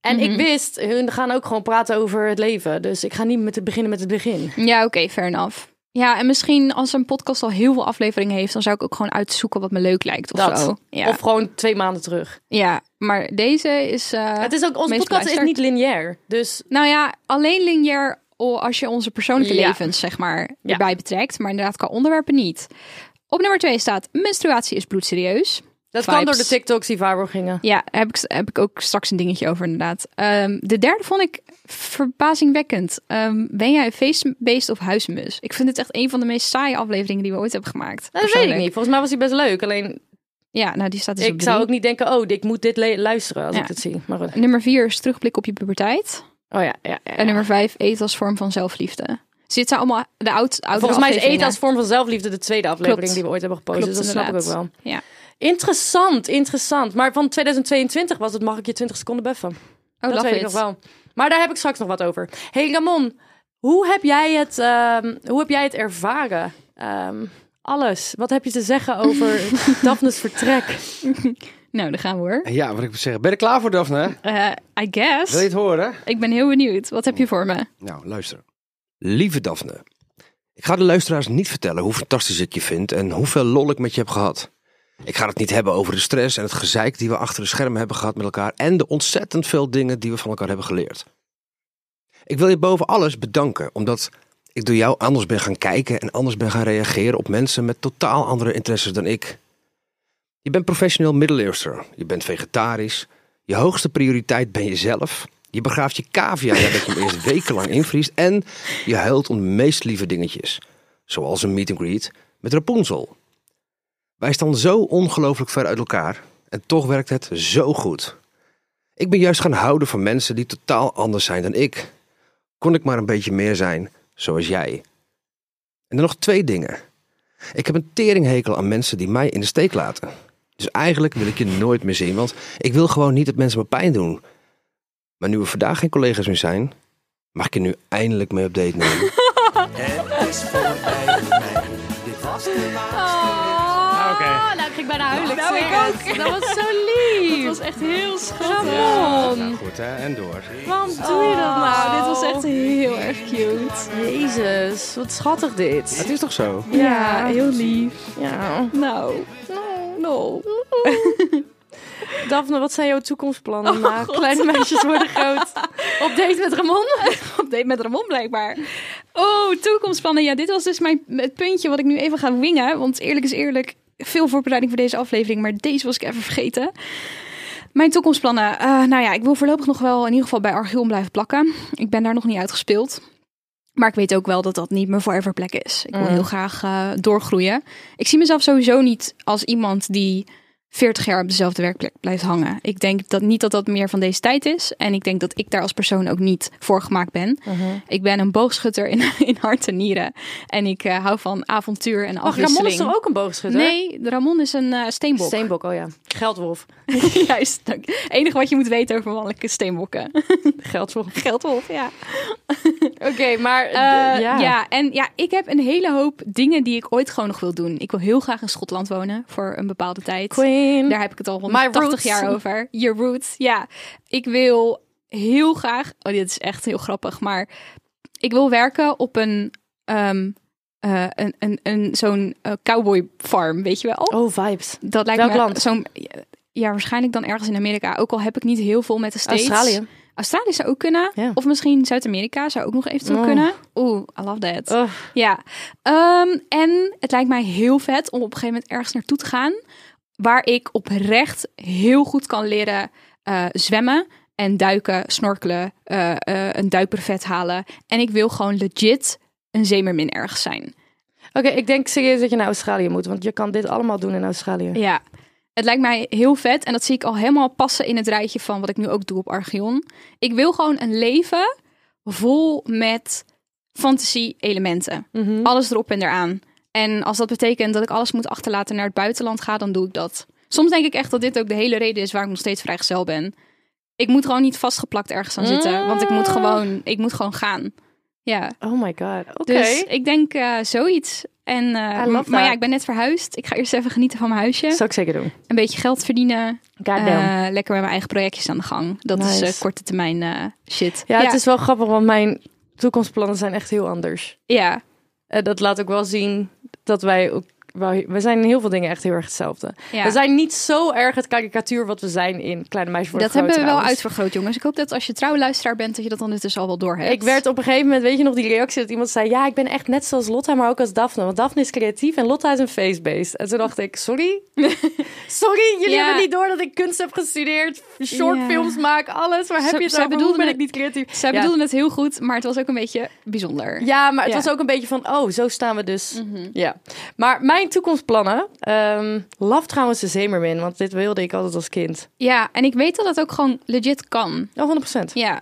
En ik wist, hun gaan ook gewoon praten over het leven. Dus ik ga niet met het beginnen met het begin. Ja, oké, fair enough. Ja, en misschien als een podcast al heel veel afleveringen heeft, dan zou ik ook gewoon uitzoeken wat me leuk lijkt of Dat. zo. Ja. Of gewoon twee maanden terug. ja, maar deze is. eh, het is ook, onze podcast is niet lineair. Dus Nou ja, alleen lineair als je onze persoonlijke Ja. levens, zeg maar, erbij betrekt. Maar inderdaad, qua onderwerpen niet. Op nummer 2 staat: menstruatie is bloedserieus. Dat Vibes. kan door de TikToks die viral gingen. Ja, heb ik, heb ik ook straks een dingetje over, inderdaad. Ehm, de derde vond ik verbazingwekkend. Ehm, ben jij een feestbeest of huismus? Ik vind het echt een van de meest saaie afleveringen die we ooit hebben gemaakt. Nou, dat weet ik niet. Volgens mij was hij best leuk. Alleen, Ja, nou die staat dus op ik zou ook niet denken... Oh, ik moet dit luisteren als Ja. ik het zie. Maar goed. Nummer 4 is terugblik op je puberteit. Oh ja, ja, ja. En nummer 5 eten als vorm van zelfliefde. Dus dit zijn allemaal de oud, Volgens mij is eten als vorm van zelfliefde de tweede aflevering Klopt. die we ooit hebben gepost. Klopt, dus dat snap ik ook wel. inderdaad. Ja. Interessant, interessant. Maar van 2022 was het, mag ik je 20 seconden beffen. Oh, dat weet ik nog wel. Maar daar heb ik straks nog wat over. Hey Ramon, hoe heb jij het, ehm, hoe heb jij het ervaren? Ehm, alles. Wat heb je te zeggen over Daphne's vertrek? Nou, daar gaan we hoor. Ja, wat ik moet zeggen. Ben je er klaar voor, Daphne? Eh, I guess. Wil je het horen? Ik ben heel benieuwd. Wat heb je voor me? Nou, luister. Lieve Daphne. Ik ga de luisteraars niet vertellen hoe fantastisch ik je vind en hoeveel lol ik met je heb gehad. Ik ga het niet hebben over de stress en het gezeik die we achter de schermen hebben gehad met elkaar en de ontzettend veel dingen die we van elkaar hebben geleerd. Ik wil je boven alles bedanken omdat ik door jou anders ben gaan kijken en anders ben gaan reageren op mensen met totaal andere interesses dan ik. Je bent professioneel middeleeuwser, je bent vegetarisch, je hoogste prioriteit ben jezelf. Je begraaft je cavia nadat je hem eerst wekenlang invriest. En je huilt om de meest lieve dingetjes. Zoals een meet and greet met Rapunzel. Wij staan zo ongelooflijk ver uit elkaar. En toch werkt het zo goed. Ik ben juist gaan houden van mensen die totaal anders zijn dan ik. Kon ik maar een beetje meer zijn, zoals jij. En dan nog twee dingen. Ik heb een teringhekel aan mensen die mij in de steek laten. Dus eigenlijk wil ik je nooit meer zien, want ik wil gewoon niet dat mensen me pijn doen. Maar nu we vandaag geen collega's meer zijn, mag ik je nu eindelijk mee op date nemen. Het is voorbij voor mij. Dit was de laatste. Oh, nou, ik ging bijna huilen. Nou, ik ook. Dat was zo lief. Dat was echt heel schattig. Ramon. goed hè, en door. Waarom doe je dat nou? Oh, dit was echt heel erg cute. Jezus, wat schattig dit. Het is toch zo? Ja, heel lief. Ja. Nou, no. Daphne, wat zijn jouw toekomstplannen na kleine meisjes worden groot? Op date met Ramon? Op date met Ramon blijkbaar. Oh, toekomstplannen. Ja, dit was dus mijn, het puntje wat ik nu even ga wingen. Want eerlijk is eerlijk, veel voorbereiding voor deze aflevering. Maar deze was ik even vergeten. Mijn toekomstplannen. eh, nou ja, ik wil voorlopig nog wel in ieder geval bij Archeon blijven plakken. Ik ben daar nog niet uitgespeeld. Maar ik weet ook wel dat dat niet mijn forever plek is. Ik wil Mm. heel graag eh, doorgroeien. Ik zie mezelf sowieso niet als iemand die 40 jaar op dezelfde werkplek blijft hangen. Ik denk dat niet dat dat meer van deze tijd is. En ik denk dat ik daar als persoon ook niet voor gemaakt ben. Ik ben een boogschutter in, in hart en nieren. En ik eh, hou van avontuur en Ach, afwisseling. Ramon is toch ook een boogschutter? Nee, Ramon is een eh, steenbok. Steenbok, oh ja. Geldwolf. Juist. dank. Enige wat je moet weten over mannelijke steenbokken. Geldwolf. Geldwolf, ja. Oké, maar... Eh, ja. ja. en ja, ik heb een hele hoop dingen die ik ooit gewoon nog wil doen. Ik wil heel graag in Schotland wonen voor een bepaalde tijd. Queen. Daar heb ik het al My 180 roots. jaar over. Your roots, ja. Ik wil heel graag... Oh, dit is echt heel grappig, maar... Ik wil werken op een... ehm, eh, een, een, een, Zo'n eh, cowboy farm, weet je wel? Oh, vibes. Dat lijkt Welk me land? zo'n... Ja, waarschijnlijk dan ergens in Amerika. Ook al heb ik niet heel veel met de States. Australië. Australië zou ook kunnen. Ja. Of misschien Zuid-Amerika zou ook nog eventueel Oh. kunnen. Oeh, I love that. Oh, Ja. Ehm, en het lijkt mij heel vet om op een gegeven moment ergens naartoe te gaan. Waar ik oprecht heel goed kan leren eh, zwemmen. En duiken, snorkelen, eh, eh, een duikbrevet halen. En ik wil gewoon legit een zeemermin ergens zijn. Oké, ik denk serieus dat je naar Australië moet, want je kan dit allemaal doen in Australië. Ja, het lijkt mij heel vet. En dat zie ik al helemaal passen in het rijtje van wat ik nu ook doe op Archeon. Ik wil gewoon een leven vol met fantasie-elementen. Mhm. Alles erop en eraan. En als dat betekent dat ik alles moet achterlaten naar het buitenland ga, dan doe ik dat. Soms denk ik echt dat dit ook de hele reden is waarom ik nog steeds vrijgezel ben. Ik moet gewoon niet vastgeplakt ergens aan zitten. Want ik moet gewoon, ik moet gewoon gaan. Ja, Oh my god. Oké. dus ik denk eh, zoiets. En, eh, maar ja, ik ben net verhuisd. Ik ga eerst even genieten van mijn huisje. Zou ik zeker doen. Een beetje geld verdienen. Eh, lekker met mijn eigen projectjes aan de gang. Dat is Nice. korte termijn shit. ja, het is wel grappig, want mijn toekomstplannen zijn echt heel anders. Ja, dat laat ook wel zien dat wij ook... wel- We zijn in heel veel dingen echt heel erg hetzelfde. ja. We zijn niet zo erg het karikatuur wat we zijn in Kleine Meisjes worden dat hebben we wel uitvergroot, jongens. Ik hoop dat als je trouwe luisteraar bent, dat je dat ondertussen al wel door hebt. Ik werd op een gegeven moment, weet je nog, die reactie dat iemand zei... Ja, ik ben echt net zoals Lotta, maar ook als Daphne. Want Daphne is creatief en Lotta is een face-based. En toen dacht ik, sorry? sorry, jullie Ja. hebben niet door dat ik kunst heb gestudeerd. Shortfilms maak, alles. Waar heb je het zij over? Hoe ben het- ik niet creatief? Zij bedoelden het heel goed, maar het was ook een beetje bijzonder. Ja, maar het was ook een beetje van, oh, zo staan we dus. Mhm. Ja. Maar mijn toekomstplannen... ehm love trouwens de Zemermin, want dit wilde ik altijd als kind. Ja, en ik weet dat het ook gewoon legit kan. Oh, 100%. Ja,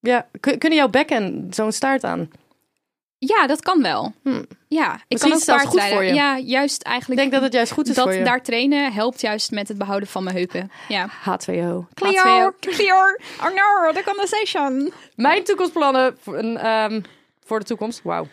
Ja, Kun- kunnen jouw bekken zo'n staart aan? ja dat kan wel. Hm. Ja, ik Misschien kan ook zelfs goed voor je. Ja, juist Ik eigenlijk. denk dat het juist goed is dat voor je. daar trainen helpt juist met het behouden van mijn heupen. Ja. H2O. Clear, clear. Oh no, the conversation. Mijn toekomstplannen voor, een, ehm, voor de toekomst. Wauw.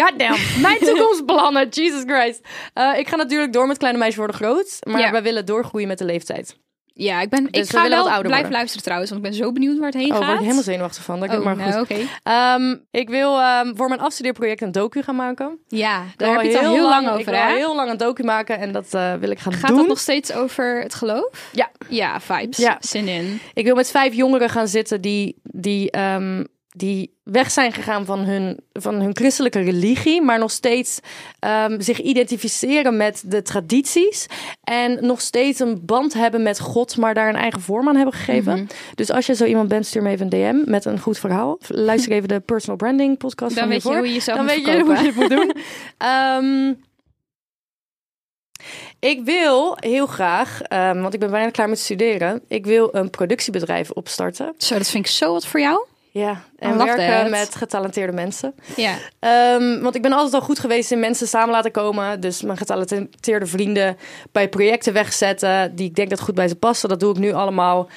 Goddamn. Mijn toekomstplannen. Jesus Christ. Eh, ik ga natuurlijk door met Kleine Meisjes worden groot. Maar Ja. wij willen doorgroeien met de leeftijd. Ja, ik, ben, Dus ik ga wel wat ouder blijven worden. luisteren trouwens, want ik ben zo benieuwd waar het heen Oh, gaat. word ik helemaal zenuwachtig van. Dat ik Oh, maar nou, goed. oké. Ehm, ik wil ehm, voor mijn afstudeerproject een docu gaan maken. Ja, Ik daar wil heb je het al heel lang Ik over, wil al hè? heel lang een docu maken en dat eh, wil ik gaan Gaat doen. dat nog steeds over het geloof? Ja. Ja, vibes. Ja. Zin in. Ik wil met vijf jongeren gaan zitten die, die, ehm, die weg zijn gegaan van hun, van hun christelijke religie, maar nog steeds ehm, zich identificeren met de tradities. En nog steeds een band hebben met God, maar daar een eigen vorm aan hebben gegeven. Mhm. Dus als je zo iemand bent, stuur me even een DM met een goed verhaal. Luister even de personal branding podcast Dan van weet je hoe je Dan weet je hoe je het moet doen. Ehm, ik wil heel graag, ehm, want ik ben bijna klaar met studeren. Ik wil een productiebedrijf opstarten. Zo, dat vind ik zo wat voor jou. Ja, en werken met getalenteerde mensen. Ja. Ehm, want ik ben altijd al goed geweest in mensen samen laten komen. Dus mijn getalenteerde vrienden bij projecten wegzetten die ik denk dat goed bij ze passen. Dat doe ik nu allemaal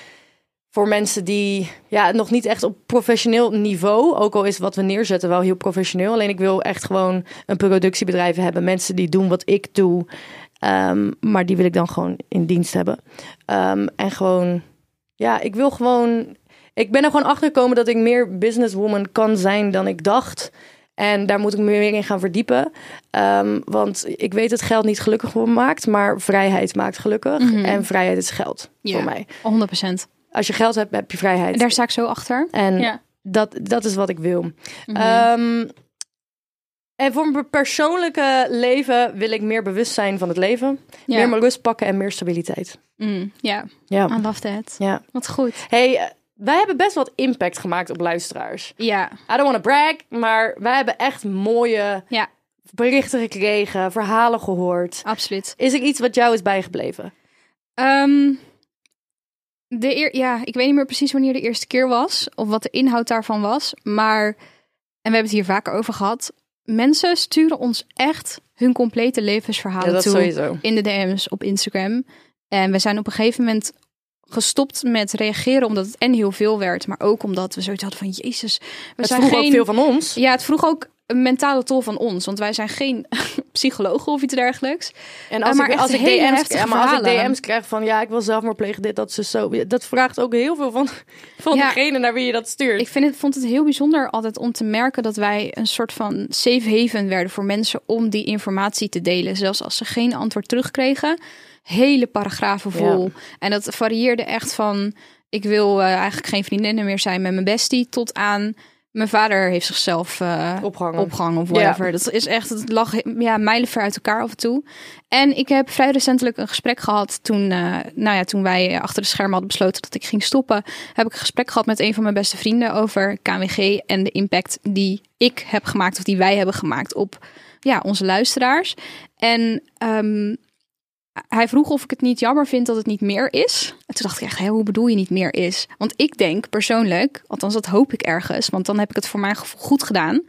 voor mensen die ja, nog niet echt op professioneel niveau, ook al is wat we neerzetten wel heel professioneel. Alleen ik wil echt gewoon een productiebedrijf hebben. Mensen die doen wat ik doe. Ehm, maar die wil ik dan gewoon in dienst hebben. Ehm, en gewoon, ja, ik wil gewoon. Ik ben er gewoon achter gekomen dat ik meer businesswoman kan zijn dan ik dacht. En daar moet ik me meer in gaan verdiepen. Ehm, want ik weet dat geld niet gelukkig maakt, maar vrijheid maakt gelukkig. Mhm. En vrijheid is geld Ja. voor mij. 100%. Als je geld hebt, heb je vrijheid. Daar sta ik zo achter. En Ja. dat, dat is wat ik wil. Mhm. Ehm, en voor mijn persoonlijke leven wil ik meer bewust zijn van het leven. Ja. Meer mijn rust pakken en meer stabiliteit. Mm, ja, Ja. I love that. ja. Wat goed. Hey, wij hebben best wat impact gemaakt op luisteraars. Ja, I don't want to brag, maar wij hebben echt mooie ja, berichten gekregen, verhalen gehoord. absoluut. Is er iets wat jou is bijgebleven? Ehm, de eer, ja, ik weet niet meer precies wanneer de eerste keer was of wat de inhoud daarvan was, maar en we hebben het hier vaker over gehad. Mensen sturen ons echt hun complete levensverhalen Ja, toe sowieso. in de DM's op Instagram. En we zijn op een gegeven moment gestopt met reageren omdat het en heel veel werd, maar ook omdat we zoiets hadden van Jezus, we Het zijn vroeg geen ook veel van ons. Ja, het vroeg ook een mentale tol van ons, want wij zijn geen psychologen of iets dergelijks. En als, maar ik, als, ik DM's, ja, maar als ik. DM's krijg van ja, ik wil zelfmoord plegen, dit, dat, ze zo. Dat vraagt ook heel veel van, van Ja. degene naar wie je dat stuurt. Ik vind het, vond het heel bijzonder altijd om te merken dat wij een soort van safe haven werden voor mensen om die informatie te delen. Zelfs als ze geen antwoord terugkregen. Hele paragrafen vol. En dat varieerde echt van ik wil eh, eigenlijk geen vriendinnen meer zijn met mijn bestie tot aan mijn vader heeft zichzelf eh, Opgehangen. opgehangen of whatever. Dat is echt, het lag ja, mijlenver uit elkaar af en toe. En ik heb vrij recentelijk een gesprek gehad toen, eh, nou ja, toen wij achter de schermen hadden besloten dat ik ging stoppen. Heb ik een gesprek gehad met een van mijn beste vrienden over KWG en de impact die ik heb gemaakt of die wij hebben gemaakt op ja, onze luisteraars. En ehm, hij vroeg of ik het niet jammer vind dat het niet meer is. En toen dacht ik echt, hoe bedoel je niet meer is? Want ik denk persoonlijk, althans dat hoop ik ergens, want dan heb ik het voor mijn gevoel goed gedaan.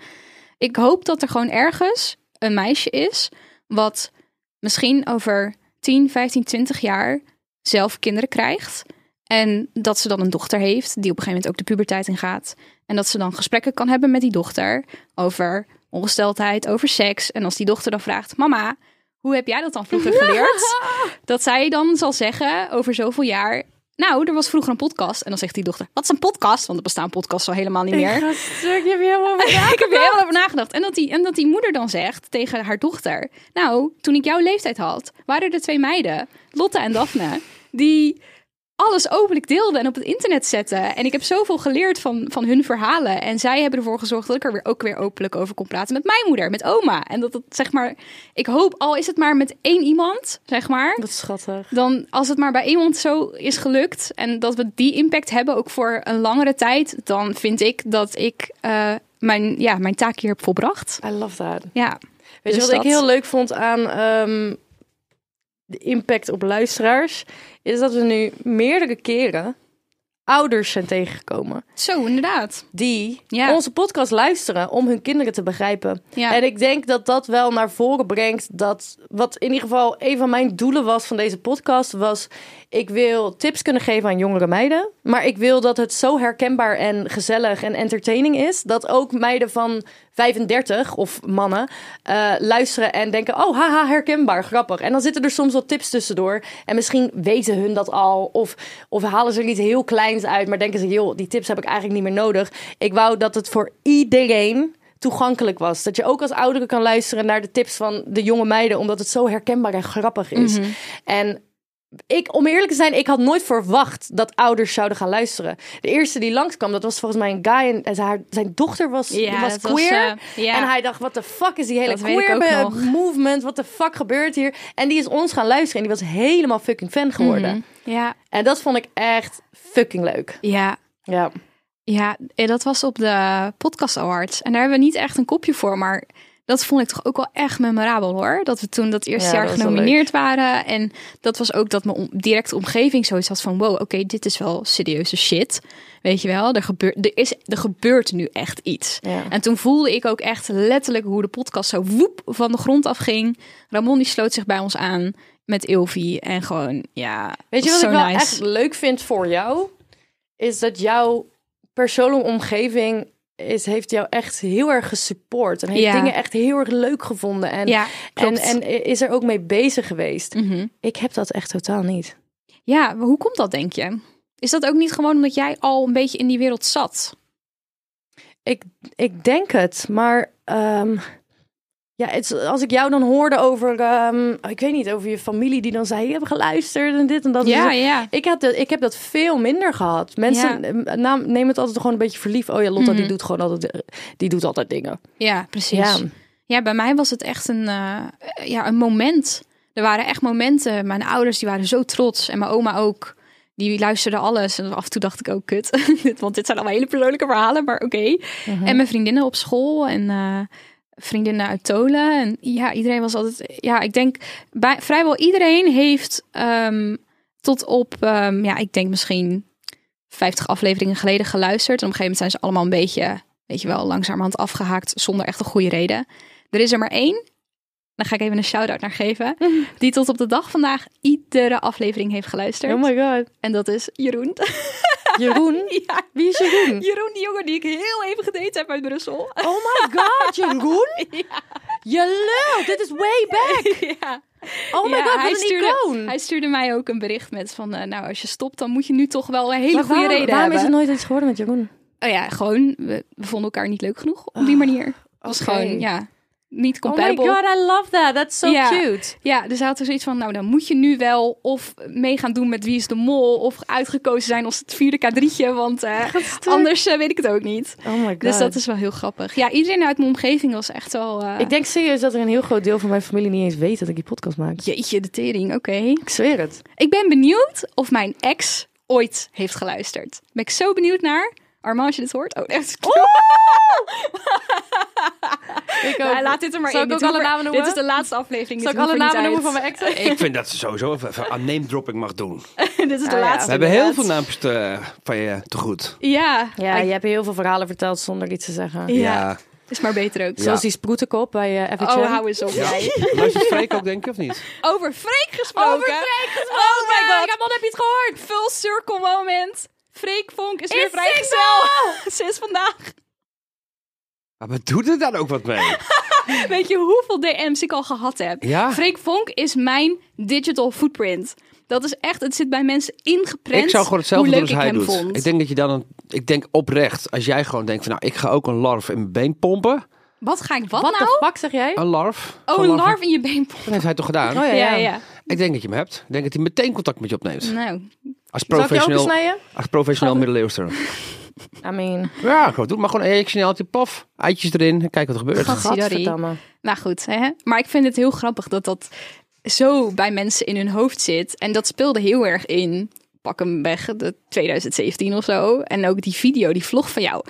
Ik hoop dat er gewoon ergens een meisje is wat misschien over 10, 15, 20 jaar zelf kinderen krijgt. En dat ze dan een dochter heeft die op een gegeven moment ook de puberteit ingaat. En dat ze dan gesprekken kan hebben met die dochter over ongesteldheid, over seks. En als die dochter dan vraagt, mama, hoe heb jij dat dan vroeger geleerd? Dat zij dan zal zeggen over zoveel jaar, nou, er was vroeger een podcast. En dan zegt die dochter, wat is een podcast? Want er bestaan podcasts al helemaal niet meer. Ja, stuk, je hebt hier helemaal over Ik heb er helemaal over nagedacht. En dat, die, en dat die moeder dan zegt tegen haar dochter... Nou, toen ik jouw leeftijd had, waren er twee meiden, Lotte en Daphne... die alles openlijk deelden en op het internet zetten. En ik heb zoveel geleerd van, van hun verhalen. En zij hebben ervoor gezorgd dat ik er weer ook weer openlijk over kon praten met mijn moeder, met oma. En dat het, zeg maar, ik hoop, al is het maar met één iemand, zeg maar Dat is schattig. dan als het maar bij iemand zo is gelukt en dat we die impact hebben ook voor een langere tijd, dan vind ik dat ik eh, mijn, ja, mijn taak hier heb volbracht. I love that. Ja, Weet je Dus wat ik heel leuk vond aan ehm, de impact op luisteraars? Is dat we nu meerdere keren ouders zijn tegengekomen. zo inderdaad. Die Ja. onze podcast luisteren om hun kinderen te begrijpen. Ja. En ik denk dat dat wel naar voren brengt dat wat in ieder geval een van mijn doelen was van deze podcast was ik wil tips kunnen geven aan jongere meiden, maar ik wil dat het zo herkenbaar en gezellig en entertaining is dat ook meiden van 35 of mannen eh, luisteren en denken oh haha herkenbaar grappig en dan zitten er soms wat tips tussendoor en misschien weten hun dat al of of halen ze er iets heel kleins uit, maar denken ze joh die tips heb ik eigenlijk niet meer nodig. Ik wou dat het voor iedereen toegankelijk was. Dat je ook als oudere kan luisteren naar de tips van de jonge meiden, omdat het zo herkenbaar en grappig is. En ik, om eerlijk te zijn, ik had nooit verwacht dat ouders zouden gaan luisteren. De eerste die langskwam, dat was volgens mij een guy en zijn, zijn dochter was, Ja, was queer. eh. En hij dacht, wat de fuck is die hele Dat queer movement? Wat de fuck gebeurt hier? En die is ons gaan luisteren en die was helemaal fucking fan geworden. Mhm. Ja, En dat vond ik echt fucking leuk. ja, Ja. ja, eh, dat was op de Podcast Awards. En daar hebben we niet echt een kopje voor, maar dat vond ik toch ook wel echt memorabel hoor. Dat we toen dat eerste Ja, jaar dat genomineerd waren. En dat was ook dat mijn om- directe omgeving zoiets had van... wow, oké, dit is wel serieuze shit. Weet je wel, er gebeurt, er is, er gebeurt nu echt iets. Ja. En toen voelde ik ook echt letterlijk hoe de podcast zo woep van de grond af ging. Ramon die sloot zich bij ons aan met Ilvi. En gewoon, ja, Weet je wat ik wel nice. echt leuk vind voor jou? is dat jouw persoonlijke omgeving is, heeft jou echt heel erg gesupport. En heeft Ja. dingen echt heel erg leuk gevonden. En, Ja, en, en is er ook mee bezig geweest. Mhm. Ik heb dat echt totaal niet. Ja, hoe komt dat, denk je? Is dat ook niet gewoon omdat jij al een beetje in die wereld zat? Ik, ik denk het, maar ehm, ja, het, als ik jou dan hoorde over, ehm, ik weet niet, over je familie die dan zei, je hebt geluisterd en dit en dat. Ja, Dus ja. ik, heb dat, ik heb dat veel minder gehad. Mensen eh, naam, nemen het altijd gewoon een beetje verliefd. Oh ja, Lotta, die Mhm. doet gewoon altijd, eh, die doet altijd dingen. Ja, precies. Ja. Ja. bij mij was het echt een, eh, ja, een moment. Er waren echt momenten. Mijn ouders die waren zo trots. En mijn oma ook. Die luisterde alles. En af en toe dacht ik ook, kut. Want dit zijn allemaal hele persoonlijke verhalen, maar oké. En mijn vriendinnen op school. En eh, vriendinnen uit Tolen. En ja, iedereen was altijd... Ja, ik denk... Bij, vrijwel iedereen heeft ehm, tot op... ehm, ja, ik denk misschien 50 afleveringen geleden geluisterd. En op een gegeven moment zijn ze allemaal een beetje... Weet je wel, langzamerhand afgehaakt. Zonder echt een goede reden. Er is er maar één. Daar ga ik even een shout-out naar geven. Die tot op de dag vandaag iedere aflevering heeft geluisterd. Oh my god. En dat is Jeroen. Jeroen? ja, Wie is Jeroen? Jeroen, die jongen die ik heel even gedate heb uit Brussel. Oh my god, Jeroen? Je lul, dit is way back. ja. Oh my Ja, god, hij een stuurde, icoon. Hij stuurde mij ook een bericht met van, eh, nou als je stopt, dan moet je nu toch wel een hele Maar goede waarom, reden waarom is hebben. het nooit iets geworden met Jeroen? Oh ja, gewoon, we, we vonden elkaar niet leuk genoeg op die manier. Het was oké. gewoon, ja, niet Oh my compatible. god, I love that. That's so Ja. cute. Ja, dus hij had er zoiets van, nou dan moet je nu wel of mee gaan doen met Wie is de Mol, of uitgekozen zijn als het vierde kadrietje, want eh, anders eh, weet ik het ook niet. Oh my god. Dus dat is wel heel grappig. Ja, iedereen uit mijn omgeving was echt wel... eh, Ik denk serieus dat er een heel groot deel van mijn familie niet eens weet dat ik die podcast maak. Jeetje, de tering, oké. Ik zweer het. Ik ben benieuwd of mijn ex ooit heeft geluisterd. Ben ik zo benieuwd naar. Armand, als je dit hoort. Oh, echt. Ik Nou, laat dit er maar Zal in. ik ook Dit alle hoeven- namen noemen? Dit is de laatste aflevering. Zal ik alle namen noemen van mijn exen? Ik vind dat ze sowieso aan name-dropping mag doen. dit is de Ah, ja. laatste. We hebben heel veel naampjes te, van je te goed. Ja, Ja, je hebt heel veel verhalen verteld zonder iets te zeggen. ja. is maar beter ook. Ja. Zoals die sproetenkop bij uh, FHM. Oh, hou eens op. Ja. Luistert Freek ook, denk je, of niet? Over Freek gesproken. Over Freek gesproken. Oh my god. Ramon, heb je het gehoord? Full circle moment. Freek Vonk is, weer Is vrijgezel. Sinds vandaag. Maar wat doet er dan ook wat mee? Weet je hoeveel DM's ik al gehad heb? Ja? Freek Vonk is mijn digital footprint. Dat is echt, het zit bij mensen ingeprent. Ik zou gewoon hetzelfde hoe doen leuk als hij ik hem doet. Vond. Ik denk dat je dan een, ik denk oprecht, als jij gewoon denkt van nou, ik ga ook een larf in mijn been pompen. Wat ga ik wat, Wat nou? de fuck zeg jij? Een larf. Oh, een larf in je been. Dat heeft hij toch gedaan? Oh ja, Ja, ja. ja. ja. Ik denk dat je hem hebt. Ik denk dat hij meteen contact met je opneemt. Nou, Als Zal ik je professioneel, als professioneel middeleeuwster. I mean, Ja, gewoon doe maar gewoon een ejectionaaltje, paf, eitjes erin en kijk wat er gebeurt. Gadverdamme. nou goed. Hè? Maar ik vind het heel grappig dat dat zo bij mensen in hun hoofd zit. En dat speelde heel erg in. Pak hem weg, de 2017 of zo. En ook die video, die vlog van jou.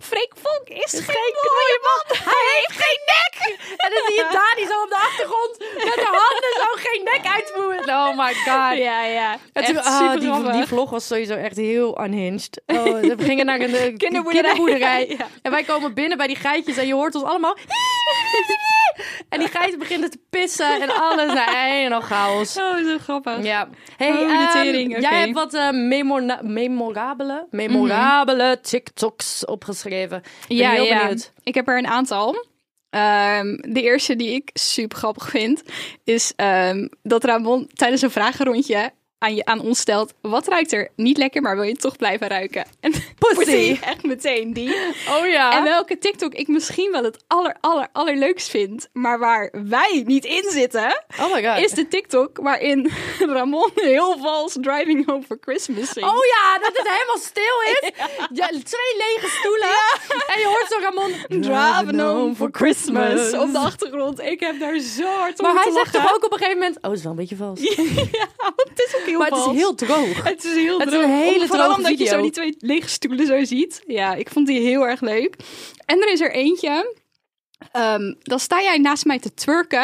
Freek Vonk is, geen mooie man. Hij heeft geen nek. En dan zie je Dani zo op de achtergrond met haar handen zo geen nek uitvoeren. Oh my god. Ja, ja. En Echt toen, ah, super die, die vlog was sowieso echt heel unhinged. Oh, we gingen naar een eh, Kinderboerderij. kinderboerderij. Ja. En wij komen binnen bij die geitjes en je hoort ons allemaal... En die geiten beginnen te pissen en alles. Nee, en nog chaos. Oh, zo grappig. Ja. Hey, Oh, ehm, jij hebt wat eh, memora- memorabele, memorabele TikToks opgeschreven. Ik ben Ja, heel ja. benieuwd. Ik heb er een aantal. Ehm, de eerste die ik super grappig vind, is ehm, dat Ramon tijdens een vragenrondje aan, je, aan ons stelt: wat ruikt er niet lekker, maar wil je toch blijven ruiken? En Pussy. echt meteen die. Oh ja. En welke TikTok ik misschien wel het aller, aller, allerleukst vind, maar waar wij niet in zitten, oh my god. is de TikTok waarin Ramon heel vals Driving Home for Christmas zingt. Oh ja, dat het helemaal stil is. Ja. twee lege stoelen. En je hoort zo Ramon. Driving Home for Christmas op de achtergrond. Ik heb daar zo hard om Maar hij zegt toch ook op een gegeven moment... Oh, het is wel een beetje vals. Ja, het is ook maar het is heel droog. Het is heel Het is droog. een hele Vooral droge omdat je zo die twee lege stoelen zo ziet. Ja, ik vond die heel erg leuk. En er is er eentje. Ehm, dan sta jij naast mij te twerken.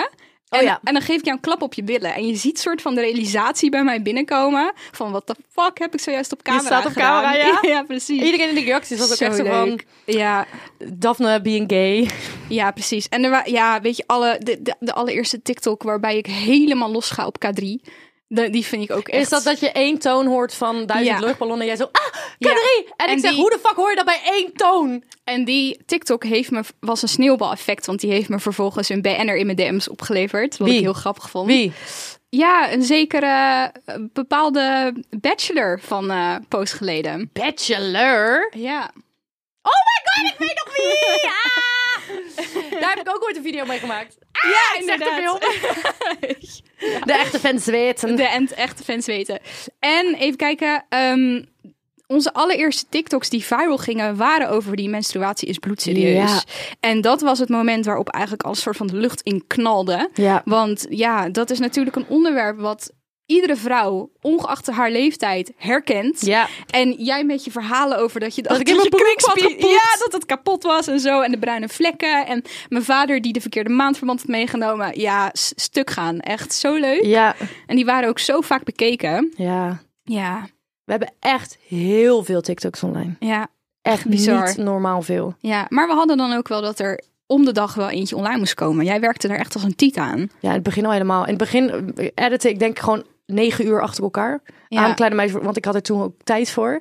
En, Oh ja. en dan geef ik jou een klap op je billen. En je ziet soort van de realisatie bij mij binnenkomen. Van wat de fuck heb ik zojuist op camera staat op gedaan? camera, ja? ja, precies. Iedereen in de reacties was ook Zo echt zo van... Ja, Daphne being gay. ja, precies. En er ja, weet je, alle, de, de, de allereerste TikTok waarbij ik helemaal los ga op K3. De- die vind ik ook echt... Is dat dat je één toon hoort van duizend Ja. luchtballonnen en jij zo, ah, Ja. K3! En, En ik zeg, die- hoe de fuck hoor je dat bij één toon? En die TikTok heeft me, was een sneeuwbaleffect, want die heeft me vervolgens een BN'er in mijn DM's opgeleverd. Wat Wie? ik heel grappig vond. Wie? Ja, een zekere eh, bepaalde bachelor van eh post geleden. Bachelor? Ja. Oh my god, ik weet nog wie! Ah! Daar heb ik ook ooit een video mee gemaakt. Ah, Ja, ik zeg te inderdaad. veel. De echte fans weten. De en- echte fans weten. En even kijken. ehm, onze allereerste TikToks die viral gingen, waren over die menstruatie is bloedserieus. Ja. En dat was het moment waarop eigenlijk alles soort van de lucht in knalde. Ja. Want ja, dat is natuurlijk een onderwerp wat iedere vrouw, ongeacht haar leeftijd, herkent. Ja. En jij met je verhalen over dat je Dat ik je. Ja, dat het kapot was en zo. En de bruine vlekken. En mijn vader die de verkeerde maandverband had meegenomen. Ja, stuk gaan. Echt zo leuk. Ja. En die waren ook zo vaak bekeken. Ja. Ja, We hebben echt heel veel TikToks online. ja, Echt bizar. niet normaal veel. ja. Maar we hadden dan ook wel dat er om de dag wel eentje online moest komen. Jij werkte daar echt als een titan. Ja, in het begin al helemaal. In het begin eh, editen, ik denk gewoon negen uur achter elkaar. Ja. Aan kleine meisjes, want ik had er toen ook tijd voor.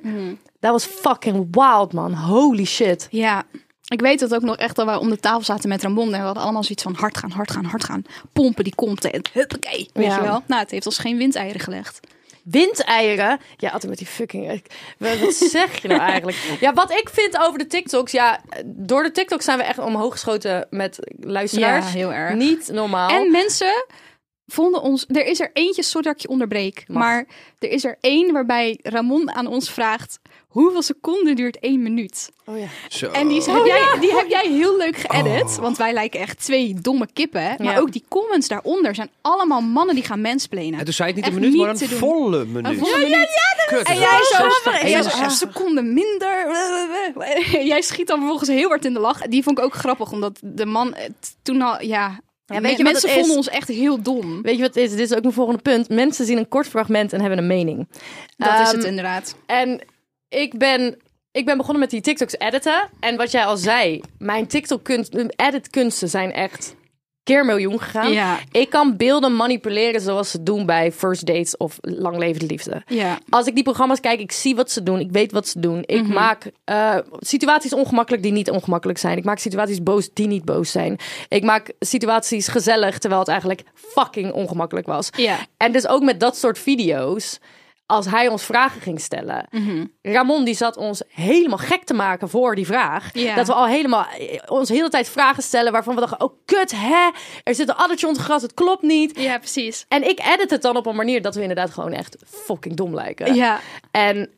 Dat was fucking wild, man. Holy shit. Ja. Ik weet het ook nog echt dat we om de tafel zaten met Ramon. En we hadden allemaal zoiets van hard gaan, hard gaan, hard gaan. Pompen die content. Huppakee. Weet Ja. je wel? Nou, het heeft ons geen windeieren gelegd. Windeieren. Ja, altijd met die fucking... Wat wat zeg je nou eigenlijk? Ja, wat ik vind over de TikToks. Ja, door de TikToks zijn we echt omhoog geschoten met luisteraars. Ja, heel erg. Niet normaal. En mensen vonden ons... Er is er eentje, sorry dat ik je onderbreek. Mag. Maar er is er één waarbij Ramon aan ons vraagt... Hoeveel seconden duurt één minuut? Oh ja. Zo. En die, is- heb, jij, die heb jij heel leuk geëdit. Want wij lijken echt twee domme kippen. Maar Ja. ook die comments daaronder zijn allemaal mannen die gaan mansplainen. En toen zei het niet Echt een minuut, maar een volle minuut. Een volle minuut. Kut, En dat jij is zo, 60, en jij zo 61. een seconde minder. Jij schiet dan vervolgens heel hard in de lach. Die vond ik ook grappig, omdat de man eh, toen al, ja... weet me- je mensen vonden ons echt heel dom. Weet je wat het is? Dit is ook mijn volgende punt. Mensen zien een kort fragment en hebben een mening. Dat is Ehm, het inderdaad. En ik ben, ik ben begonnen met die TikToks editen. En wat jij al zei, mijn TikTok-kunst, edit-kunsten zijn echt keer miljoen gegaan. Ja. Ik kan beelden manipuleren zoals ze doen bij First Dates of Lang Levende Liefde. Ja. Als ik die programma's kijk, ik zie wat ze doen. Ik weet wat ze doen. Ik Mhm. maak eh, situaties ongemakkelijk die niet ongemakkelijk zijn. Ik maak situaties boos die niet boos zijn. Ik maak situaties gezellig terwijl het eigenlijk fucking ongemakkelijk was. Ja. En dus ook met dat soort video's. Als hij ons vragen ging stellen. Ramon die zat ons helemaal gek te maken voor die vraag. Dat we al helemaal eh, ons de hele tijd vragen stellen waarvan we dachten: oh kut, hè? Er zit een addertje onder gras, het klopt niet. Ja, precies. En ik edit het dan op een manier dat we inderdaad gewoon echt fucking dom lijken. Ja. En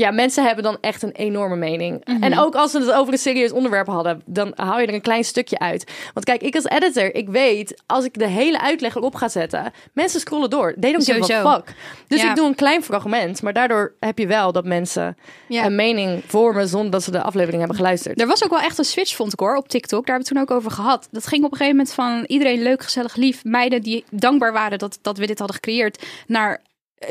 ja, mensen hebben dan echt een enorme mening. Mhm. En ook als we het over een serieus onderwerp hadden, dan haal je er een klein stukje uit. Want kijk, ik als editor, ik weet, als ik de hele uitleg erop ga zetten, mensen scrollen door. They don't give a fuck. Dus Ja. ik doe een klein fragment, maar daardoor heb je wel dat mensen Ja. een mening vormen zonder dat ze de aflevering hebben geluisterd. Er was ook wel echt een switch, vond ik hoor, op TikTok. Daar hebben we het toen ook over gehad. Dat ging op een gegeven moment van iedereen leuk, gezellig, lief. Meiden die dankbaar waren dat, dat we dit hadden gecreëerd. Naar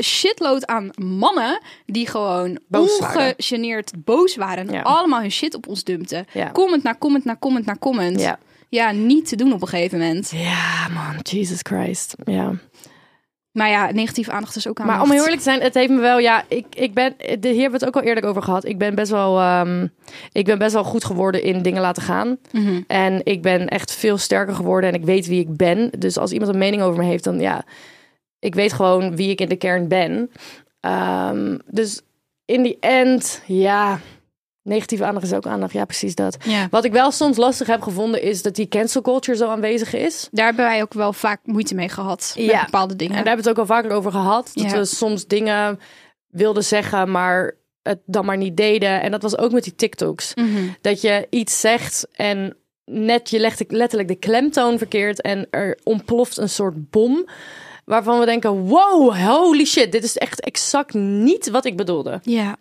shitload aan mannen die gewoon Boos waren. ongegeneerd boos waren. En Ja. allemaal hun shit op ons dumpten. Ja. Comment na comment na comment na comment. Ja. ja, niet te doen op een gegeven moment. Ja, man, Jesus Christ. Ja. Maar ja, negatieve aandacht is ook aan. Maar om heel eerlijk te zijn, het heeft me wel, ja, ik, ik ben, de, hier hebben we het ook al eerlijk over gehad. Ik ben best wel, ehm, ik ben best wel goed geworden in dingen laten gaan. Mhm. En ik ben echt veel sterker geworden en ik weet wie ik ben. Dus als iemand een mening over me heeft, dan ja, ik weet gewoon wie ik in de kern ben. Ehm, dus in die end, ja, negatieve aandacht is ook aandacht. Ja, precies dat. Ja. Wat ik wel soms lastig heb gevonden, is dat die cancel culture zo aanwezig is. Daar hebben wij ook wel vaak moeite mee gehad. Met Ja. bepaalde dingen. En daar hebben we het ook al vaker over gehad. Dat Ja. we soms dingen wilden zeggen, maar het dan maar niet deden. En dat was ook met die TikToks. Mhm. Dat je iets zegt en net je legt letterlijk de klemtoon verkeerd en er ontploft een soort bom. Waarvan we denken, wow, holy shit, dit is echt exact niet wat ik bedoelde. Ja,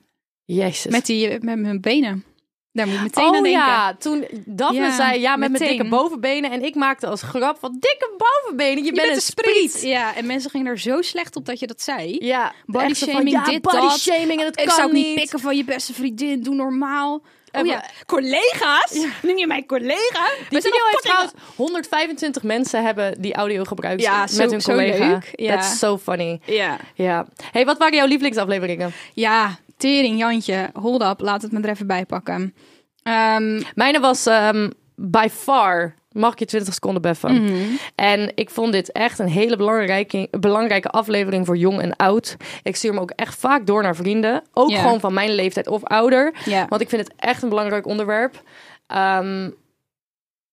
Jezus. met, die, met mijn benen. Daar moet ik meteen aan oh denken. ja, toen Daphne Ja, zei, ja, met mijn dikke bovenbenen. En ik maakte als grap van, dikke bovenbenen, je, Je bent een spriet. Ja, en mensen gingen er zo slecht op dat je dat zei. Ja, Body van, shaming, ja, dit, body dat. shaming en het Ik kan zou niet pikken van je beste vriendin, doe normaal. Oh ja, collega's? Noem je mij collega? Die al heeft trouwens 125 mensen hebben die audio gebruikt Ja, met zo- hun collega. leuk. Ja. That's so funny. Ja. Ja. Hey, wat waren jouw lievelingsafleveringen? Ja, tering Jantje. Hold up, laat het me er even bij pakken. Ehm, Mijne was ehm, by far, mag ik je 20 seconden beffen. mhm. En ik vond dit echt een hele belangrijke, belangrijke aflevering voor jong en oud. Ik stuur hem ook echt vaak door naar vrienden. Ook gewoon van mijn leeftijd of ouder. Want ik vind het echt een belangrijk onderwerp. Ehm,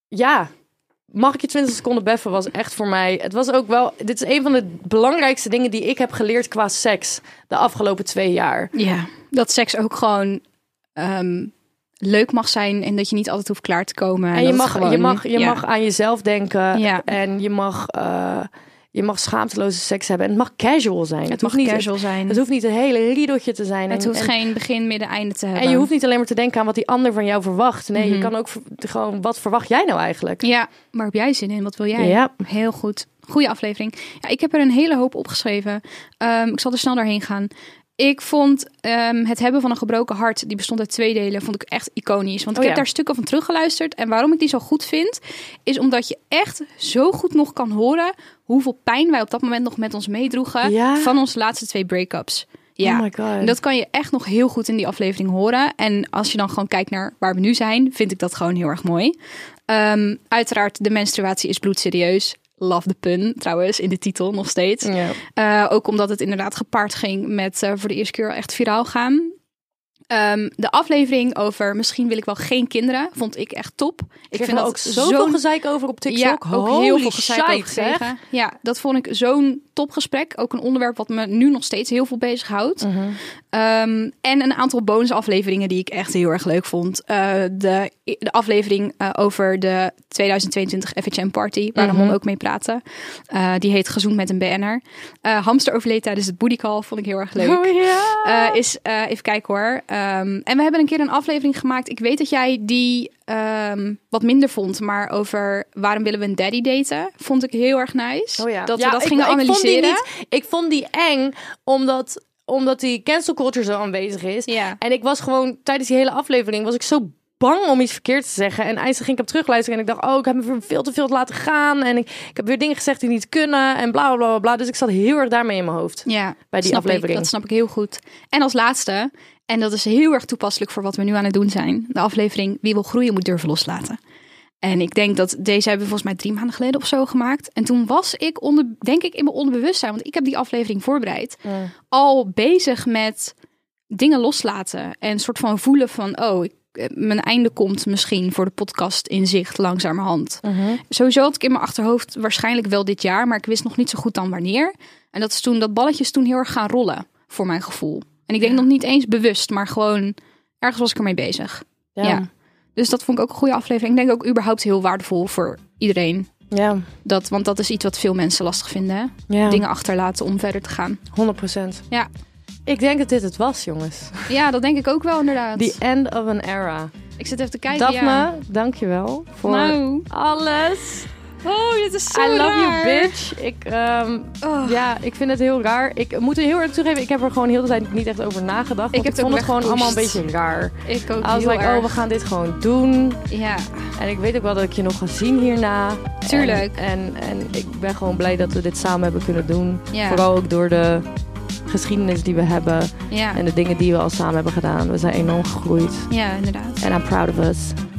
ja, mag ik je 20 seconden beffen was echt voor mij. Het was ook wel. Dit is een van de belangrijkste dingen die ik heb geleerd qua seks de afgelopen twee jaar. Ja, dat seks ook gewoon ehm, leuk mag zijn en dat je niet altijd hoeft klaar te komen. En je mag, gewoon- je, mag, je ja. mag aan jezelf denken. Ja. En je mag, eh, je mag schaamteloze seks hebben. En het mag casual zijn. Het Het, mag niet, casual zijn. het hoeft niet een hele riedeltje te zijn. Het en, hoeft en, geen begin, midden, einde te hebben. en je hoeft niet alleen maar te denken aan wat die ander van jou verwacht. Nee, je Mhm. kan ook gewoon, wat verwacht jij nou eigenlijk? Ja, waar heb jij zin in? Wat wil jij? Ja. Heel goed. Goeie aflevering. Ja, ik heb er een hele hoop opgeschreven. Ehm, ik zal er snel doorheen gaan. Ik vond ehm, het hebben van een gebroken hart, die bestond uit twee delen, vond ik echt iconisch. Want ik Oh heb ja. daar stukken van teruggeluisterd. En waarom ik die zo goed vind, is omdat je echt zo goed nog kan horen hoeveel pijn wij op dat moment nog met ons meedroegen Ja. van onze laatste twee break-ups. Ja, Oh my God. En dat kan je echt nog heel goed in die aflevering horen. En als je dan gewoon kijkt naar waar we nu zijn, vind ik dat gewoon heel erg mooi. Ehm, uiteraard, de menstruatie is bloedserieus. Love the pun, trouwens, in de titel nog steeds. Ja. Eh, ook omdat het inderdaad gepaard ging met eh, voor de eerste keer echt viraal gaan. Ehm, de aflevering over misschien wil ik wel geen kinderen, vond ik echt top. Ik Ik vind ook zoveel zo'n gezeik over op TikTok. ja, ook Holy heel veel gezeik over shit, zeg. gekregen. Ja, dat vond ik zo'n topgesprek. Ook een onderwerp wat me nu nog steeds heel veel bezighoudt. Mhm. Ehm, en een aantal bonusafleveringen die ik echt heel erg leuk vond. Eh, de, de aflevering eh, over de 2022 FHM Party, waar Mhm. Ramon ook mee praatte. Eh, die heet Gezoend met een BN'er. Hamster overleed tijdens het booty call, vond ik heel erg leuk. Oh is, even kijken hoor. Ehm, en we hebben een keer een aflevering gemaakt. Ik weet dat jij die ehm, wat minder vond. Maar over waarom willen we een daddy daten. Vond ik heel erg nice. Oh ja. Dat Ja, we dat ik- gingen ik vond die analyseren. niet- ik vond die eng, omdat, omdat die cancel culture zo aanwezig is. Ja. En ik was gewoon, tijdens die hele aflevering, was ik zo bang om iets verkeerd te zeggen. En eindelijk ging ik op terugluisteren en ik dacht, oh, ik heb me veel te veel laten gaan. En ik, ik heb weer dingen gezegd die niet kunnen en bla, bla, bla, bla. Dus ik zat heel erg daarmee in mijn hoofd. Ja, Bij die snap ik. aflevering. dat snap ik heel goed. En als laatste, en dat is heel erg toepasselijk voor wat we nu aan het doen zijn. De aflevering Wie wil groeien moet durven loslaten. En ik denk dat deze hebben we volgens mij drie maanden geleden of zo gemaakt. En toen was ik, onder, denk ik, in mijn onderbewustzijn, want ik heb die aflevering voorbereid, al bezig met dingen loslaten. En een soort van voelen van, oh, ik, eh, mijn einde komt misschien voor de podcast in zicht langzamerhand. Sowieso had ik in mijn achterhoofd waarschijnlijk wel dit jaar, maar ik wist nog niet zo goed dan wanneer. En dat is toen, dat balletje is toen heel erg gaan rollen, voor mijn gevoel. En ik denk nog niet eens bewust, maar gewoon ergens was ik ermee bezig. Ja. Dus dat vond ik ook een goede aflevering. Ik denk ook überhaupt heel waardevol voor iedereen. Ja, Dat, want dat is iets wat veel mensen lastig vinden. Hè? ja. Dingen achterlaten om verder te gaan. 100%. Ja. Ik denk dat dit het was, jongens. ja, dat denk ik ook wel inderdaad. The end of an era. Ik zit even te kijken. Daphne, ja. dankjewel voor Nou. alles. Oh, dit is zo I love raar. you, bitch. Ik, ehm, Oh. ja, ik vind het heel raar. Ik moet er heel erg toegeven, ik heb er gewoon heel de tijd niet echt over nagedacht. Ik heb ik het vond het gewoon allemaal een beetje raar. Ik ook heel like, erg. oh, we gaan dit gewoon doen. Ja, En ik weet ook wel dat ik je nog ga zien hierna. Tuurlijk. En, en, en ik ben gewoon blij dat we dit samen hebben kunnen doen. ja, Vooral ook door de geschiedenis die we hebben. ja. En de dingen die we al samen hebben gedaan. We zijn enorm gegroeid. ja, inderdaad. En I'm proud of us.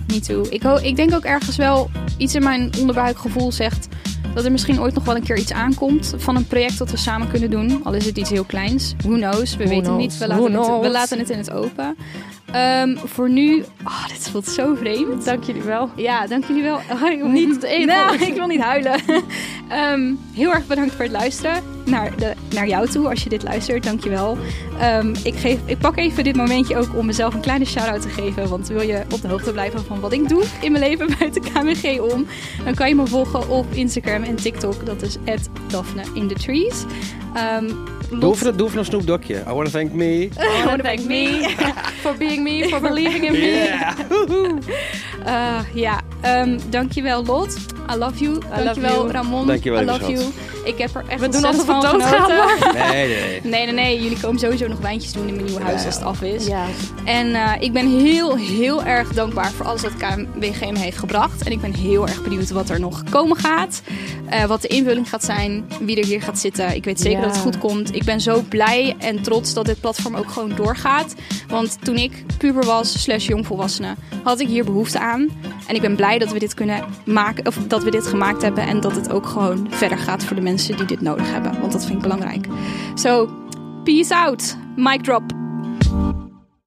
Me too. Ik, ik denk ook ergens wel, iets in mijn onderbuikgevoel zegt dat er misschien ooit nog wel een keer iets aankomt van een project dat we samen kunnen doen. Al is het iets heel kleins. Who knows? We Who weten knows? niet. We laten, het, we laten het in het open. Ehm, voor nu, oh, dit voelt zo vreemd. Dank jullie wel. Ja, dank jullie wel. Niet het eten. Nou, ik wil niet huilen. Ehm, heel erg bedankt voor het luisteren. Naar, de, naar jou toe, als je dit luistert. Dank je wel. Ehm, ik, geef, ik pak even dit momentje ook om mezelf een kleine shout-out te geven. Want wil je op de hoogte blijven van wat ik doe in mijn leven buiten KMG om... dan kan je me volgen op Instagram en TikTok. Dat is Daphne in the Trees. Ehm, Lot- Doe even, doe even een Snoop Dogje. I want to thank me. I want to thank me for being me, for believing in me. Eh, ja, ehm, dankjewel Lot. I love you. dankjewel you. Ramon. Dankjewel, I love you. Ik heb er echt We doen alsof van doodgaan, genoten. Nee, nee, nee. Nee, nee, nee. Jullie komen sowieso nog wijntjes doen in mijn nieuwe huis als het af is. Ja. En eh, ik ben heel, heel erg dankbaar voor alles wat KMWG me heeft gebracht. En ik ben heel erg benieuwd wat er nog komen gaat. Eh, wat de invulling gaat zijn. Wie er hier gaat zitten. Ik weet zeker Ja. dat het goed komt. Ik ben zo blij en trots dat dit platform ook gewoon doorgaat. Want toen ik puber was, slash jongvolwassene, had ik hier behoefte aan. En ik ben blij dat we dit kunnen maken. Of dat we dit gemaakt hebben. En dat het ook verder gaat voor de mensen die dit nodig hebben. Want dat vind ik belangrijk. So, peace out. Mic drop.